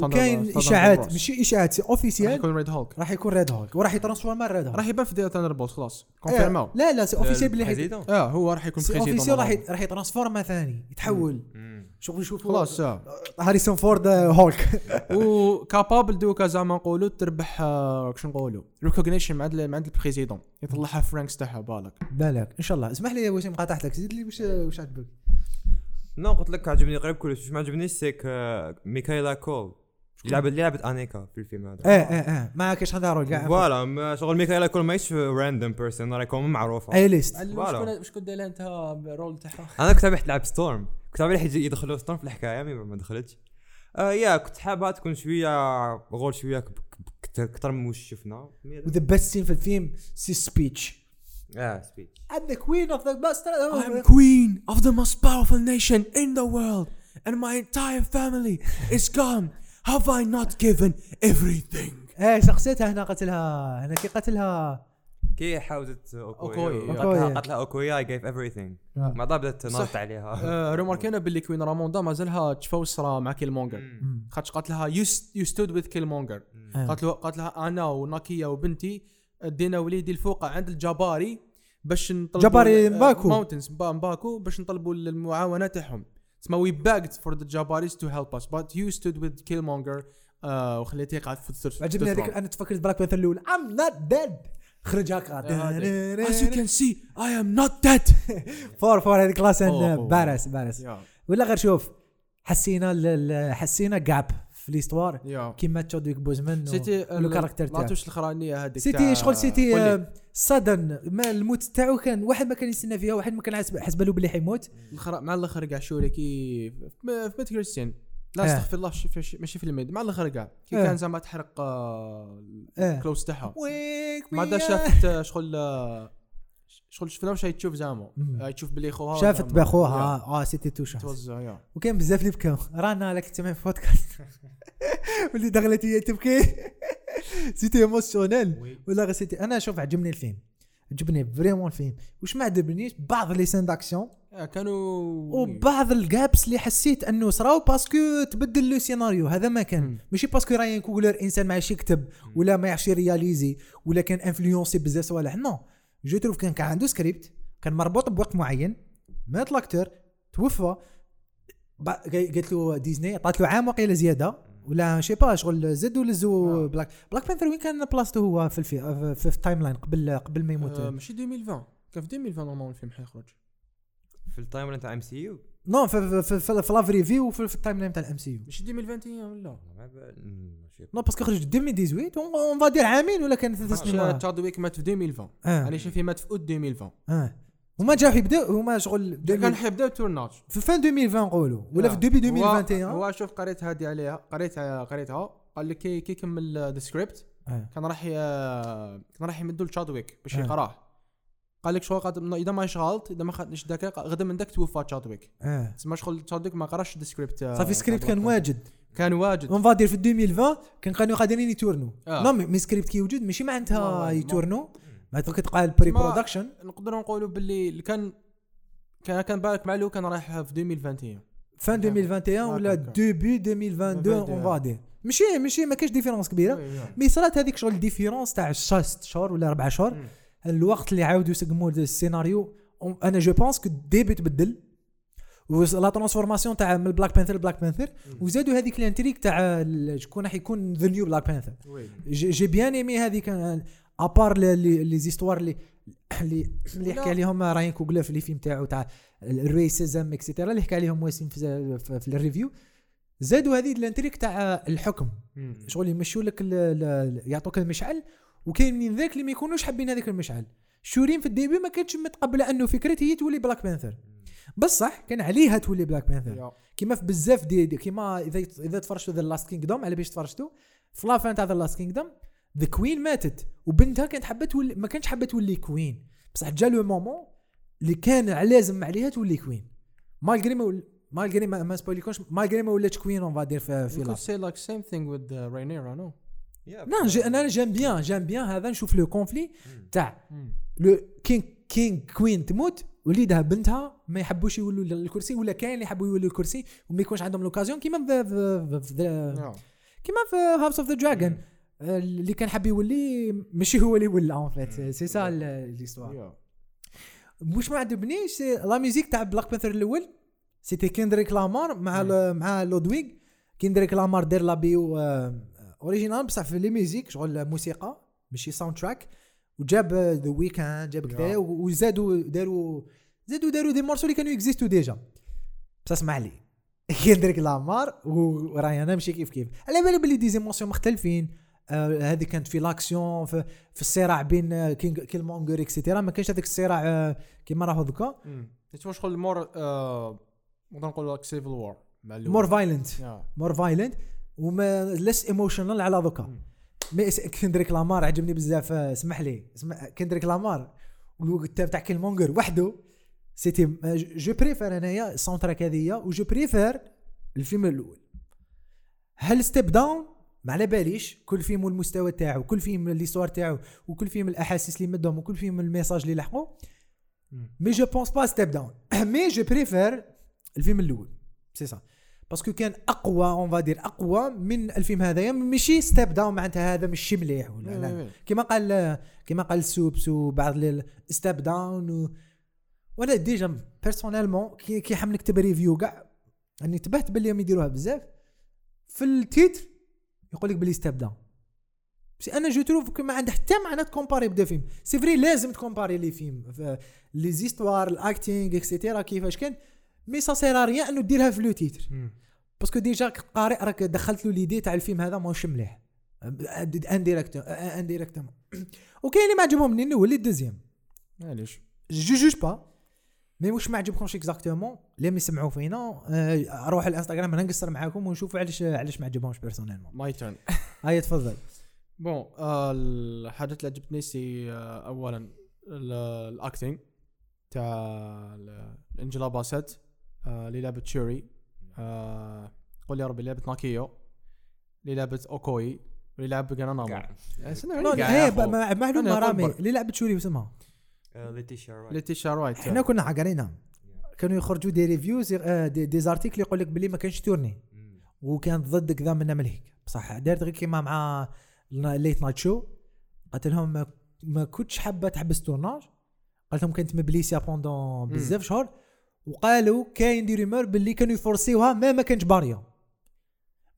Speaker 1: وكاين إشاعات ماشي إشاعات
Speaker 2: راح
Speaker 1: officiel
Speaker 2: يكون Red Hulk
Speaker 1: راح يكون Red Hulk وراح يترانسفورما Red Hulk
Speaker 2: راح يبان في Thunder خلاص كونفيرماو
Speaker 1: لا لا c'est officiel بلي
Speaker 2: آه هو راح يكون c'est
Speaker 1: officiel راح راح يترانسفورما ثاني يتحول. شغل يشوف
Speaker 2: خلاص آه.
Speaker 1: هاريسون فورد آه، هولك.
Speaker 2: و capable دوكا زعما نقولوا تربح آه، شو نقولوا؟ recognition مع مع عند ال président يطلعها فرانكس تاعها بالك.
Speaker 1: لا إن شاء الله. اسمح لي يا وسيم قاطعتك زيد لي وش عجبك؟
Speaker 3: non قلت لك عجبني قريب كلش. مش ما عجبنيش سيك آه، ميكايلا كول لعبت اللي لعبت أنيكا في الفيلم هذا.
Speaker 1: إيه إيه إيه. ما كاش هذا rôle كاع
Speaker 3: voilà شغل ميكايلا كول ماهيش random person راهي يكون
Speaker 1: معروفة. A-list
Speaker 3: voilà.
Speaker 2: وش كنت داير أنت ال rôle تاعها؟
Speaker 3: أنا كنت حابب تلعب Storm كنت يجي- يدخلوا Storm في الحكاية mais ما دخلتش. آه يا كنت حابها تكون شوية غول شوية أكثر من وش شفنا.
Speaker 1: وذا best scene في الفيلم c'est speech
Speaker 3: آه speech
Speaker 1: I'm the queen of the best
Speaker 2: I'm queen of the most powerful nation in the world and my entire family is gone. Have I not given everything?
Speaker 1: إيه شخصيتها هنا قتلها. هنا كي قتلها.
Speaker 3: كي حاوزت
Speaker 2: أوكوي. يا.
Speaker 3: قتلها. قتلها أوكوي. I give everything.
Speaker 1: آه.
Speaker 3: بعدها بدات. نارت عليها.
Speaker 2: آه، روماركينا باللي queen Ramonda مازالها تفوسرا مع
Speaker 3: Killmonger.
Speaker 2: خاطش قالت لها you stood with Killmonger
Speaker 1: آه.
Speaker 2: قالت له قالت لها أنا وناكيا وبنتي. دينا وليدي الفوق عند الجباري باش نطلبوا
Speaker 1: جباري مباكو.
Speaker 2: ماونتنز مباكو باش نطلبوا المعاونة تاعهم. تسمى وي باجد فور ذا جباريز تو هيلب اس بات يو ستود وذ كيل مونجر وخليتيه قاعد في الثلث
Speaker 1: عجبني هذيك أنا تفكرت بلاك بانثر الأول. I'm not dead. خرج هكا.
Speaker 2: As you can see I am not dead.
Speaker 1: فور فور هذيك كلاس. بارس بارس. ولا غير شوف حسينا ال- ال- حسينا جاب في ليستوار
Speaker 2: يا
Speaker 1: كيما تشودويك بوزمان
Speaker 2: سيتي
Speaker 1: لو كاركتر تاعو.
Speaker 2: لاتوش الاخرانيه هذيك
Speaker 1: سيتي شغل سيتي صدن ما الموت تاعو كان واحد ما كان يستنى فيها واحد ما كان حسب له بلي حيموت.
Speaker 2: مع الآخر كاع شوري كي في ميت كريستيان لا
Speaker 1: آه.
Speaker 2: استغفر الله ماشي في الميد. مع الآخر كاع كي
Speaker 1: آه.
Speaker 2: كان زعما تحرق آه،. الكلوز تاعها ما شافت شغل شغل شفنا واش هي تشوف زعما. آه، تشوف بلي خوها
Speaker 1: شافت.
Speaker 2: بأخوها.
Speaker 1: آه c'était touchant
Speaker 2: توزع يا.
Speaker 1: وكان بزاف اللي بكاو. رانا لك تسمع في بودكاست واللي دخلت هي تبكي. c'était émotionnel ولا غير c'était أنا شوف عجبني الفيلم. عجبني vraiment الفيلم. واش ما عجبنيش؟ بعض les scènes d'action
Speaker 2: آه، كانوا
Speaker 1: وبعض ال gaps اللي حسيت أنه صراو parce que تبدل le scénario هذا ما كان. ماشي parce que Ryan Coogler انسان ما يعرفش يكتب ولا ما يعرفش يرياليزي ولا كان انفلونسي بزاف صوالح. نو جو تروف كان كان عنده سكريبت كان مربوط بوقت معين مات لاكتور توفى. قالت له ديزني عطات له عام وقيلة زيادة. ولا شي با شغل زد ولزو بلاك. بلاك بانثر وين كان بلاصتو هو في الفي في, في التايم لاين قبل قبل ما يموت؟
Speaker 2: آه، ماشي 2020 كان في 2020 نورمال الفيلم حيخرج؟
Speaker 3: في التايم لاين تاع إم سي يو؟
Speaker 1: نو في في في, في لافري في وفي في التايم لاين تاع الام سي يو.
Speaker 2: ماشي 2021 ولا
Speaker 3: non
Speaker 1: parce que خرج 2018 on va dire عامين ولا كان ثلاث سنين.
Speaker 2: تشادويك مات في 2020
Speaker 1: آه.
Speaker 2: أنا شايفه مات في أوت 2020
Speaker 1: آه. هما جاو يبداو هما شغل
Speaker 2: كان
Speaker 1: 2000
Speaker 2: حيبداو tournage.
Speaker 1: في fin 2020 نقولوا؟ ولا في début 2021
Speaker 2: هو شوف قريت هذه عليها قريتها قريتها. قال لك كي كي كمل the script
Speaker 1: آه.
Speaker 2: كان راح ي- كان راح يمدوا لتشادويك باش
Speaker 1: آه.
Speaker 2: يقراه. قال لك شغل قد إذا ما غلط إذا ما خدتش دقائق غدا من داك توفى تشادويك
Speaker 1: آه.
Speaker 2: تسمى شغل تشادويك ما قرأش السكريبت آه،
Speaker 1: صافي سكريبت كان واجد.
Speaker 2: كان واجد.
Speaker 1: اون فادير في 2020 كان قانون قادرين يتورنو
Speaker 2: آه.
Speaker 1: نو مي سكريبت كي يوجد ماشي معناتها
Speaker 2: ما- ما-
Speaker 1: يتورنو معناتها كتقال بري
Speaker 2: ما-
Speaker 1: برودكشن
Speaker 2: نقدروا نقولوا باللي اللي كان كان كان بالك مع له كان رايح في 2021
Speaker 1: فان 2021
Speaker 2: آه،
Speaker 1: ولا. ديبي 2022 اون فادير ماشي ماشي ما كاينش ديفيرونس كبيرة. مي صرات هذيك شغل الديفيرونس تاع ست شهور ولا أربع شهور
Speaker 2: مم.
Speaker 1: الوقت اللي عاودوا يسقموا السيناريو أنا جو بونس كو ديبي تبدل و la transformation تاع من Black Panther ل Black Panther وزادوا هذيك ال intrigue تاع شكون راح يكون the new Black Panther j'ai bien aimé هذيك à part les histoires اللي اللي اللي
Speaker 2: لا.
Speaker 1: حكى عليهم Ryan Coogler في les films تاعو تاع ال racism et cetera اللي حكى عليهم واسم في, في, في ال review زادوا هذه ال intrigue تاع الحكم. شغل يمشوا لك ال- ال- يعطوك المشعل وكاين من ذاك اللي ما يكونوش حابين هذاك المشعل. Shuri في ال début ما كانتش متقبلة أنه فكره هي تولي Black Panther بصح كان عليها تولي Black Panther كيما في بزاف دي, دي كيما إذا إذا تفرجتوا The Last Kingdom على باش تفرجتوا في la fin تاع The Last Kingdom the queen ماتت وبنتها كانت حابة تولي ما كانتش حابة تولي queen بصح جا le moment اللي كان لازم عليها تولي queen malgré ما malgré ما, ما spoil يكوش malgré ما ولاتش queen on va dire في في
Speaker 2: You could
Speaker 1: لاست
Speaker 2: say like same thing with
Speaker 1: j'ai أنا j'aime bien j'aime bien هذا نشوف le conflit تاع le king king queen تموت وليدها بنتها ما يحبوش يولوا للكرسي ولا كاين اللي يحبوا يولوا للكرسي وما يكونش عندهم l'occasion كيما. كيما في House of the Dragon اللي كان حاب يولي ماشي هو اللي ولا en fait c'est ça
Speaker 2: l'histoire.
Speaker 1: واش ما عجبنيش la musique تاع Black Panther الأول. c'était Kendrick Lamar مع ال- مع Ludwig Kendrick Lamar دار la BO originale بصح في les musiques شغل موسيقى ماشي sound track وجاب The Weeknd جاب كذا. وزادوا داروا زادوا داروا des morceaux اللي كانوا existaient déjà. بصح اسمع لي. Kendrick Lamar و Rihanna ماشي كيف كيف. على بالي بلي des émotions مختلفين. آه، هذه كانت في l'action في, في الصراع بين آه، king Killmonger et cetera ما كانش هذاك الصراع آه، كيما راهو ذكا
Speaker 2: تسمى شغل more نقدر نقول لك civil
Speaker 1: war. more
Speaker 2: violent.
Speaker 1: more violent وما less emotional على
Speaker 2: مم.
Speaker 1: mais Kendrick Lamar عجبني بزاف. آه، اسمح لي. اسمح Kendrick Lamar. والوقت تاع Killmonger وحده c'était je préfère انايا ال sound track هذيا و je préfère الفيلم الأول. هل step down ما على باليش. كل فيلم والمستوى تاعو كل فيلم l'histoire تاعو وكل فيلم الأحاسيس اللي مدهم وكل فيلم ال message اللي لحقوا. mais je pense pas step down mais je préfère الفيلم الأول. c'est ça parce que كان أقوى on va dire أقوى من الفيلم هذايا ماشي step down معناتها هذا ماشي مليح ولا لا؟ كما قال كما قال سوبس وبعض step down و... وأنا déjà personnellement كي كي حاب نكتب review كاع. اني انتبهت باللي هم يديروها بزاف. في ال titre يقول لك بلي step down بس أنا je trouve ما عنده حتى معنى ت comparer deux films. c'est vrai لازم ت comparer les films. les histoires ال acting et cetera كيفاش كان. mais ça sert à rien أنه ديرها في le titre. parce que déjà قارئ راك دخلت له l'idée تاع الفيلم هذا ماهوش مليح. indirecte indirectement وكاين اللي ما عجبهم مني الأول اللي ال deuxième.
Speaker 2: معليش.
Speaker 1: je juge pas mais واش ما عجبكمش exactement اللي ما يسمعوا فينا آه، روح الإنستغرام أنا نقصر معاكم ونشوفوا علاش علاش ما عجبهمش personnellement
Speaker 2: my turn
Speaker 1: هيا تفضل.
Speaker 2: bon آه، الحاجات اللي عجبتني c'est آه، اولا ال- ال acting تاع Angela Bassett آه، اللي لعبت Shuri آه، قول يا ربي اللي لعبت Nakia. اللي لعبت Okoye. واللي لعب جاناناما.
Speaker 1: هي ب- ما- معلومة
Speaker 2: أنا
Speaker 1: رامي.
Speaker 2: أكبر.
Speaker 1: اللي لعبت Shuri واسمها.
Speaker 3: آه، Letitia Wright.
Speaker 2: Letitia Wright.
Speaker 1: إحنا كنا عقرينا كانوا يخرجوا des reviews آه، des, des articles يقول لك بلي ما كانش
Speaker 3: tourner.
Speaker 1: وكانت ضد كذا من ملهيك بصح دارت غير كيما مع late night show. قالت لهم ما, ما كنتش حابة تحبس tournage. قالت لهم كانت م blessé يا pendant بزاف شهور. وقالوا كاين des rumeurs باللي كانوا ي forcer يوها ما ما كانش باريا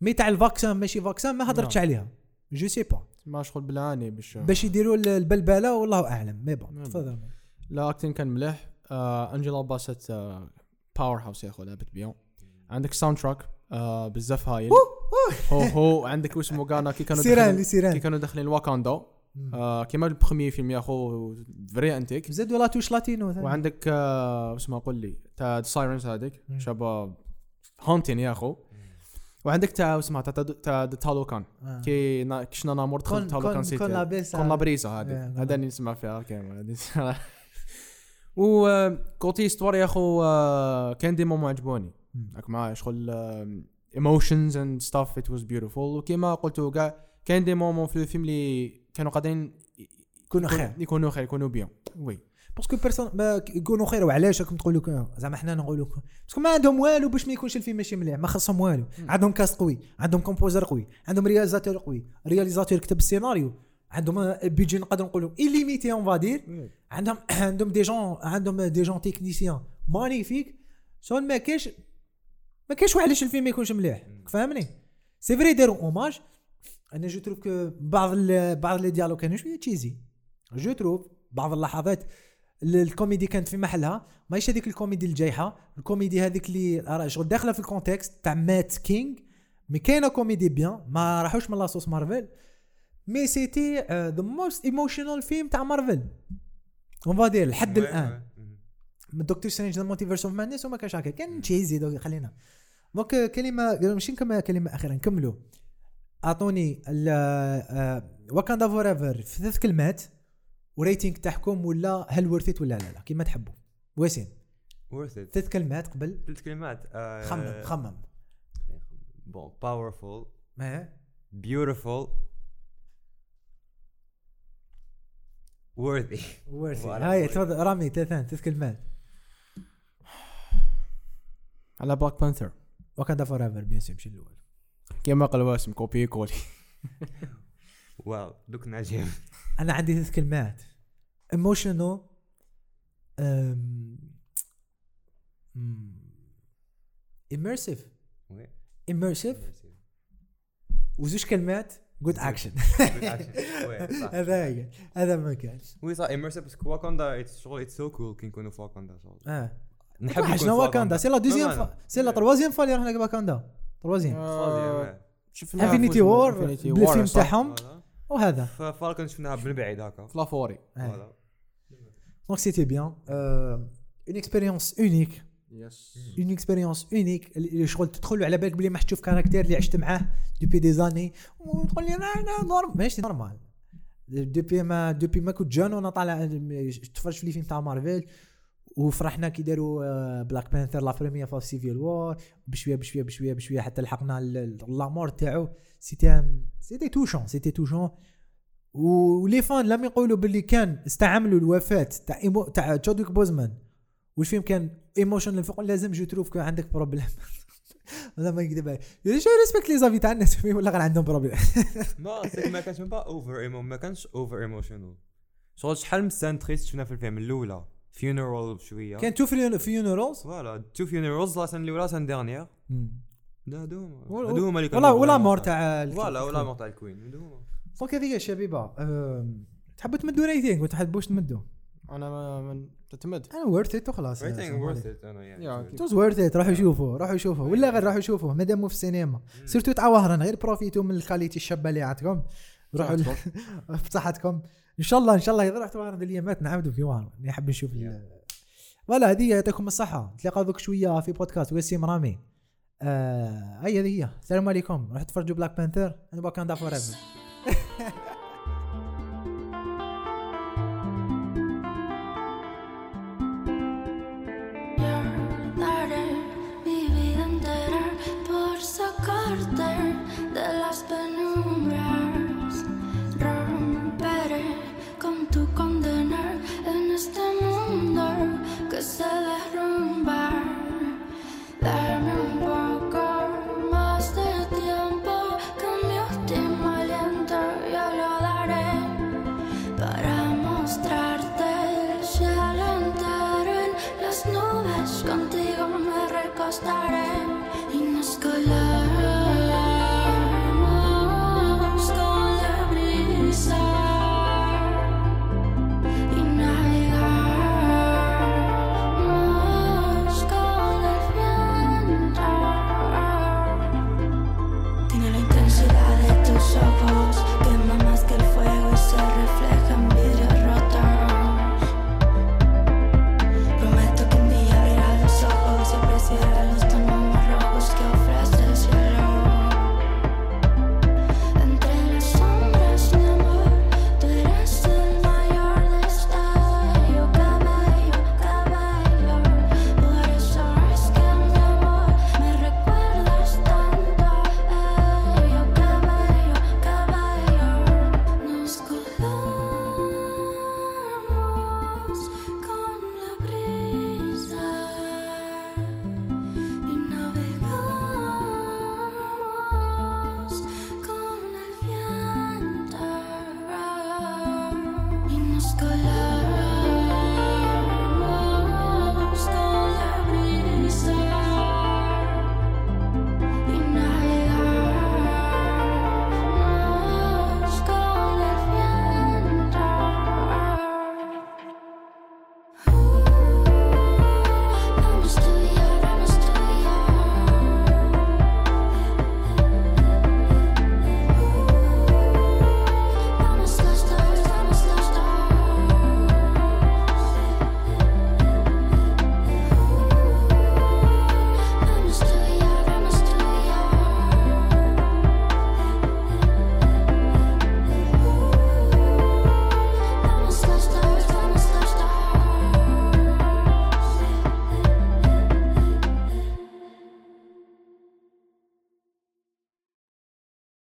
Speaker 1: mais تاع ال vaccin ماشي vaccin ما هضرتش عليها. je sais pas
Speaker 2: ما شغل بالعاني باش
Speaker 1: باش يديروا ال- البلبلة والله أعلم.
Speaker 2: mais bon.
Speaker 1: تفضل.
Speaker 2: l'acting كان مليح. آه Angela Bassett آه باور هاوس يا اخو لعبت بيون عندك ساوند تراك آه بزاف هايل. هو هو. عندك اسمه قانا كي كانوا
Speaker 1: سيران
Speaker 2: كي كانوا داخلين واكاندا آه كيما البخوميي فيلم يا اخو فري انتيك.
Speaker 1: زادوا لا توش لاتينو ثاني.
Speaker 2: وعندك آه اسمها قول لي تاع سايرنز هذيك
Speaker 1: مم.
Speaker 2: شابه هونتين يا اخو وعندك تاع اسمها تاع تاع تالو كان
Speaker 1: آه.
Speaker 2: كي نا- كشنا نامور دخل تالو
Speaker 1: كون
Speaker 2: كان سيتي
Speaker 1: كون لابيس
Speaker 2: كون لابريزا
Speaker 1: إيه،
Speaker 2: هذه هذا اللي نسمع فيها كيما و côté story يا اخو آه، كان des moments عجبوني راك معايا شغل emotions and stuff it was beautiful وكيما قلتوا كاع كان des moments في الفيلم اللي كانوا قادرين
Speaker 1: يكونوا خير.
Speaker 2: يكونوا خير يكونوا bien oui.
Speaker 1: parce que personne ما يكونوا خير. وعلاش راكم تقولوا زعما حنا نقولوا parce que ما عندهم والو باش ما يكونش الفيلم ماشي مليح. ما خصهم والو. عندهم cast قوي. عندهم composer قوي. عندهم réalisateur قوي. réalisateur كتب السيناريو عندهم بيجي نقدر نقولوا illimité on va dire عندهم عندهم des gens عندهم des gens techniciens magnifiques شغل ما كاش ما كاش وعلاش الفيلم ما يكونش مليح. فاهمني c'est vrai داروا hommage أنا je trouve que بعض ال- بعض les dialogues كانوا شوية cheesy je trouve بعض اللحظات ال- الكوميدي كانت في محلها. ماهيش هذيك الكوميدي الجايحة. الكوميدي هذيك اللي شغل داخلة في ال contexte تاع مات king mais كاينة comédie bien ما راحوش من la sauce مارفل mais c'était the most emotional film تاع مارفل on va dire لحد الآن. من Doctor Strange the Multiverse of Madness وما كانش هكا. كان crazy دوك خلينا. donc كلمة ماشي كلمة أخيرة نكملوا أعطوني واكاندا Forever في ثلاث كلمات و rating تاعكم ولا هل worth it ولا لا لا كيما تحبوا. وسيم
Speaker 3: worth it
Speaker 1: ثلاث كلمات قبل؟
Speaker 3: ثلاث كلمات آه،
Speaker 1: خمم خمم.
Speaker 3: bon powerful
Speaker 1: ما
Speaker 3: beautiful worthy.
Speaker 1: worthy
Speaker 3: voilà.
Speaker 1: هاي تفضل رامي ثلاثان ثلاث كلمات.
Speaker 2: على Black Panther
Speaker 1: واكاندا Forever bien c'est ماشي الأول.
Speaker 2: كيما قال واسم copier coller.
Speaker 3: wow دوك نجم
Speaker 1: أنا عندي ثلاث كلمات. emotional
Speaker 3: immersive.
Speaker 1: immersive وزوج كلمات
Speaker 3: good action.
Speaker 1: هذا هي هذا ما كان.
Speaker 3: oui صح immersive parce que واكاندا it's شغل it's so cool كي نكونوا في واكاندا شغل
Speaker 1: آه.
Speaker 3: نحب
Speaker 1: شنو
Speaker 3: في
Speaker 1: واكاندا
Speaker 3: c'est la
Speaker 1: deuxième c'est la. troisième fois اللي رحنا لواكاندا troisième
Speaker 3: صادق،
Speaker 2: شفنا Infinity War صح.
Speaker 1: تاعهم. وهذا.
Speaker 3: فالكون شفناها من بعيد هكا.
Speaker 2: في la
Speaker 1: forêt.
Speaker 3: voilà.
Speaker 1: donc c'était bien une expérience unique
Speaker 2: yes
Speaker 1: une expérience unique اللي شغل تدخل على بالك بلي ما تشوف caractère اللي عشت معاه depuis des années وتقول لي لا normal ماشي normal depuis ما depuis ما كنت jeune وأنا طالع تفرج في les films تاع مارفل وفرحنا كي داروا Black Panther la première fois Civil War بشوية بشوية بشوية بشوية حتى لحقنا لامور تاعو. سيتي سيتي توشون سيتي توشون ولي فان لم يقولوا باللي كان استعملوا الوفاة تاع تاع تشادويك بوزمان. والفيلم كان ايموشنال فوق لازم جو تروف كو عندك بروبليم ولا ما يكذب عليك. شو ريسبكت لي زافي تاع الناس ولا غير عندهم بروبليم
Speaker 3: ما ما كانش با اوفر ما كانش اوفر ايموشنال شغل شحال من سان تريست شفنا في الفيلم الأولى. فيونرال شوية.
Speaker 1: كان تو فيونرالز
Speaker 3: فوالا تو فيونرالز لا سان الاولى سان ديرنيير لا هادو هما اللي كانوا
Speaker 1: ولا
Speaker 3: mort.
Speaker 1: تاع
Speaker 3: voilà ولا mort تاع ال Queen هادو هما
Speaker 1: donc هذه أم، تحبوا تمدوا rating ولا تحبوش تمدوا
Speaker 2: أنا ما من تتمد.
Speaker 1: أنا worth it وخلاص.
Speaker 3: rating worth it أنا يعني.
Speaker 1: it's worth it روحوا شوفوا روحوا شوفوا. ولا غير روحوا شوفوا مادامو في السينما. surtout تاع وهران غير profitez من ال qualité الشابة اللي عندكم. روحوا بصحتكم. إن شاء الله إن شاء الله إذا رحت وهران الايامات نعاودوا في وهران نحب نشوف ال- voilà هذه يعطيكم الصحة. نتلاقى دوك شوية في بودكاست وسيم رامي آه هي هذه هي. السلام عليكم. روحوا تفرجوا Black Panther أنا واكاندا
Speaker 4: Forever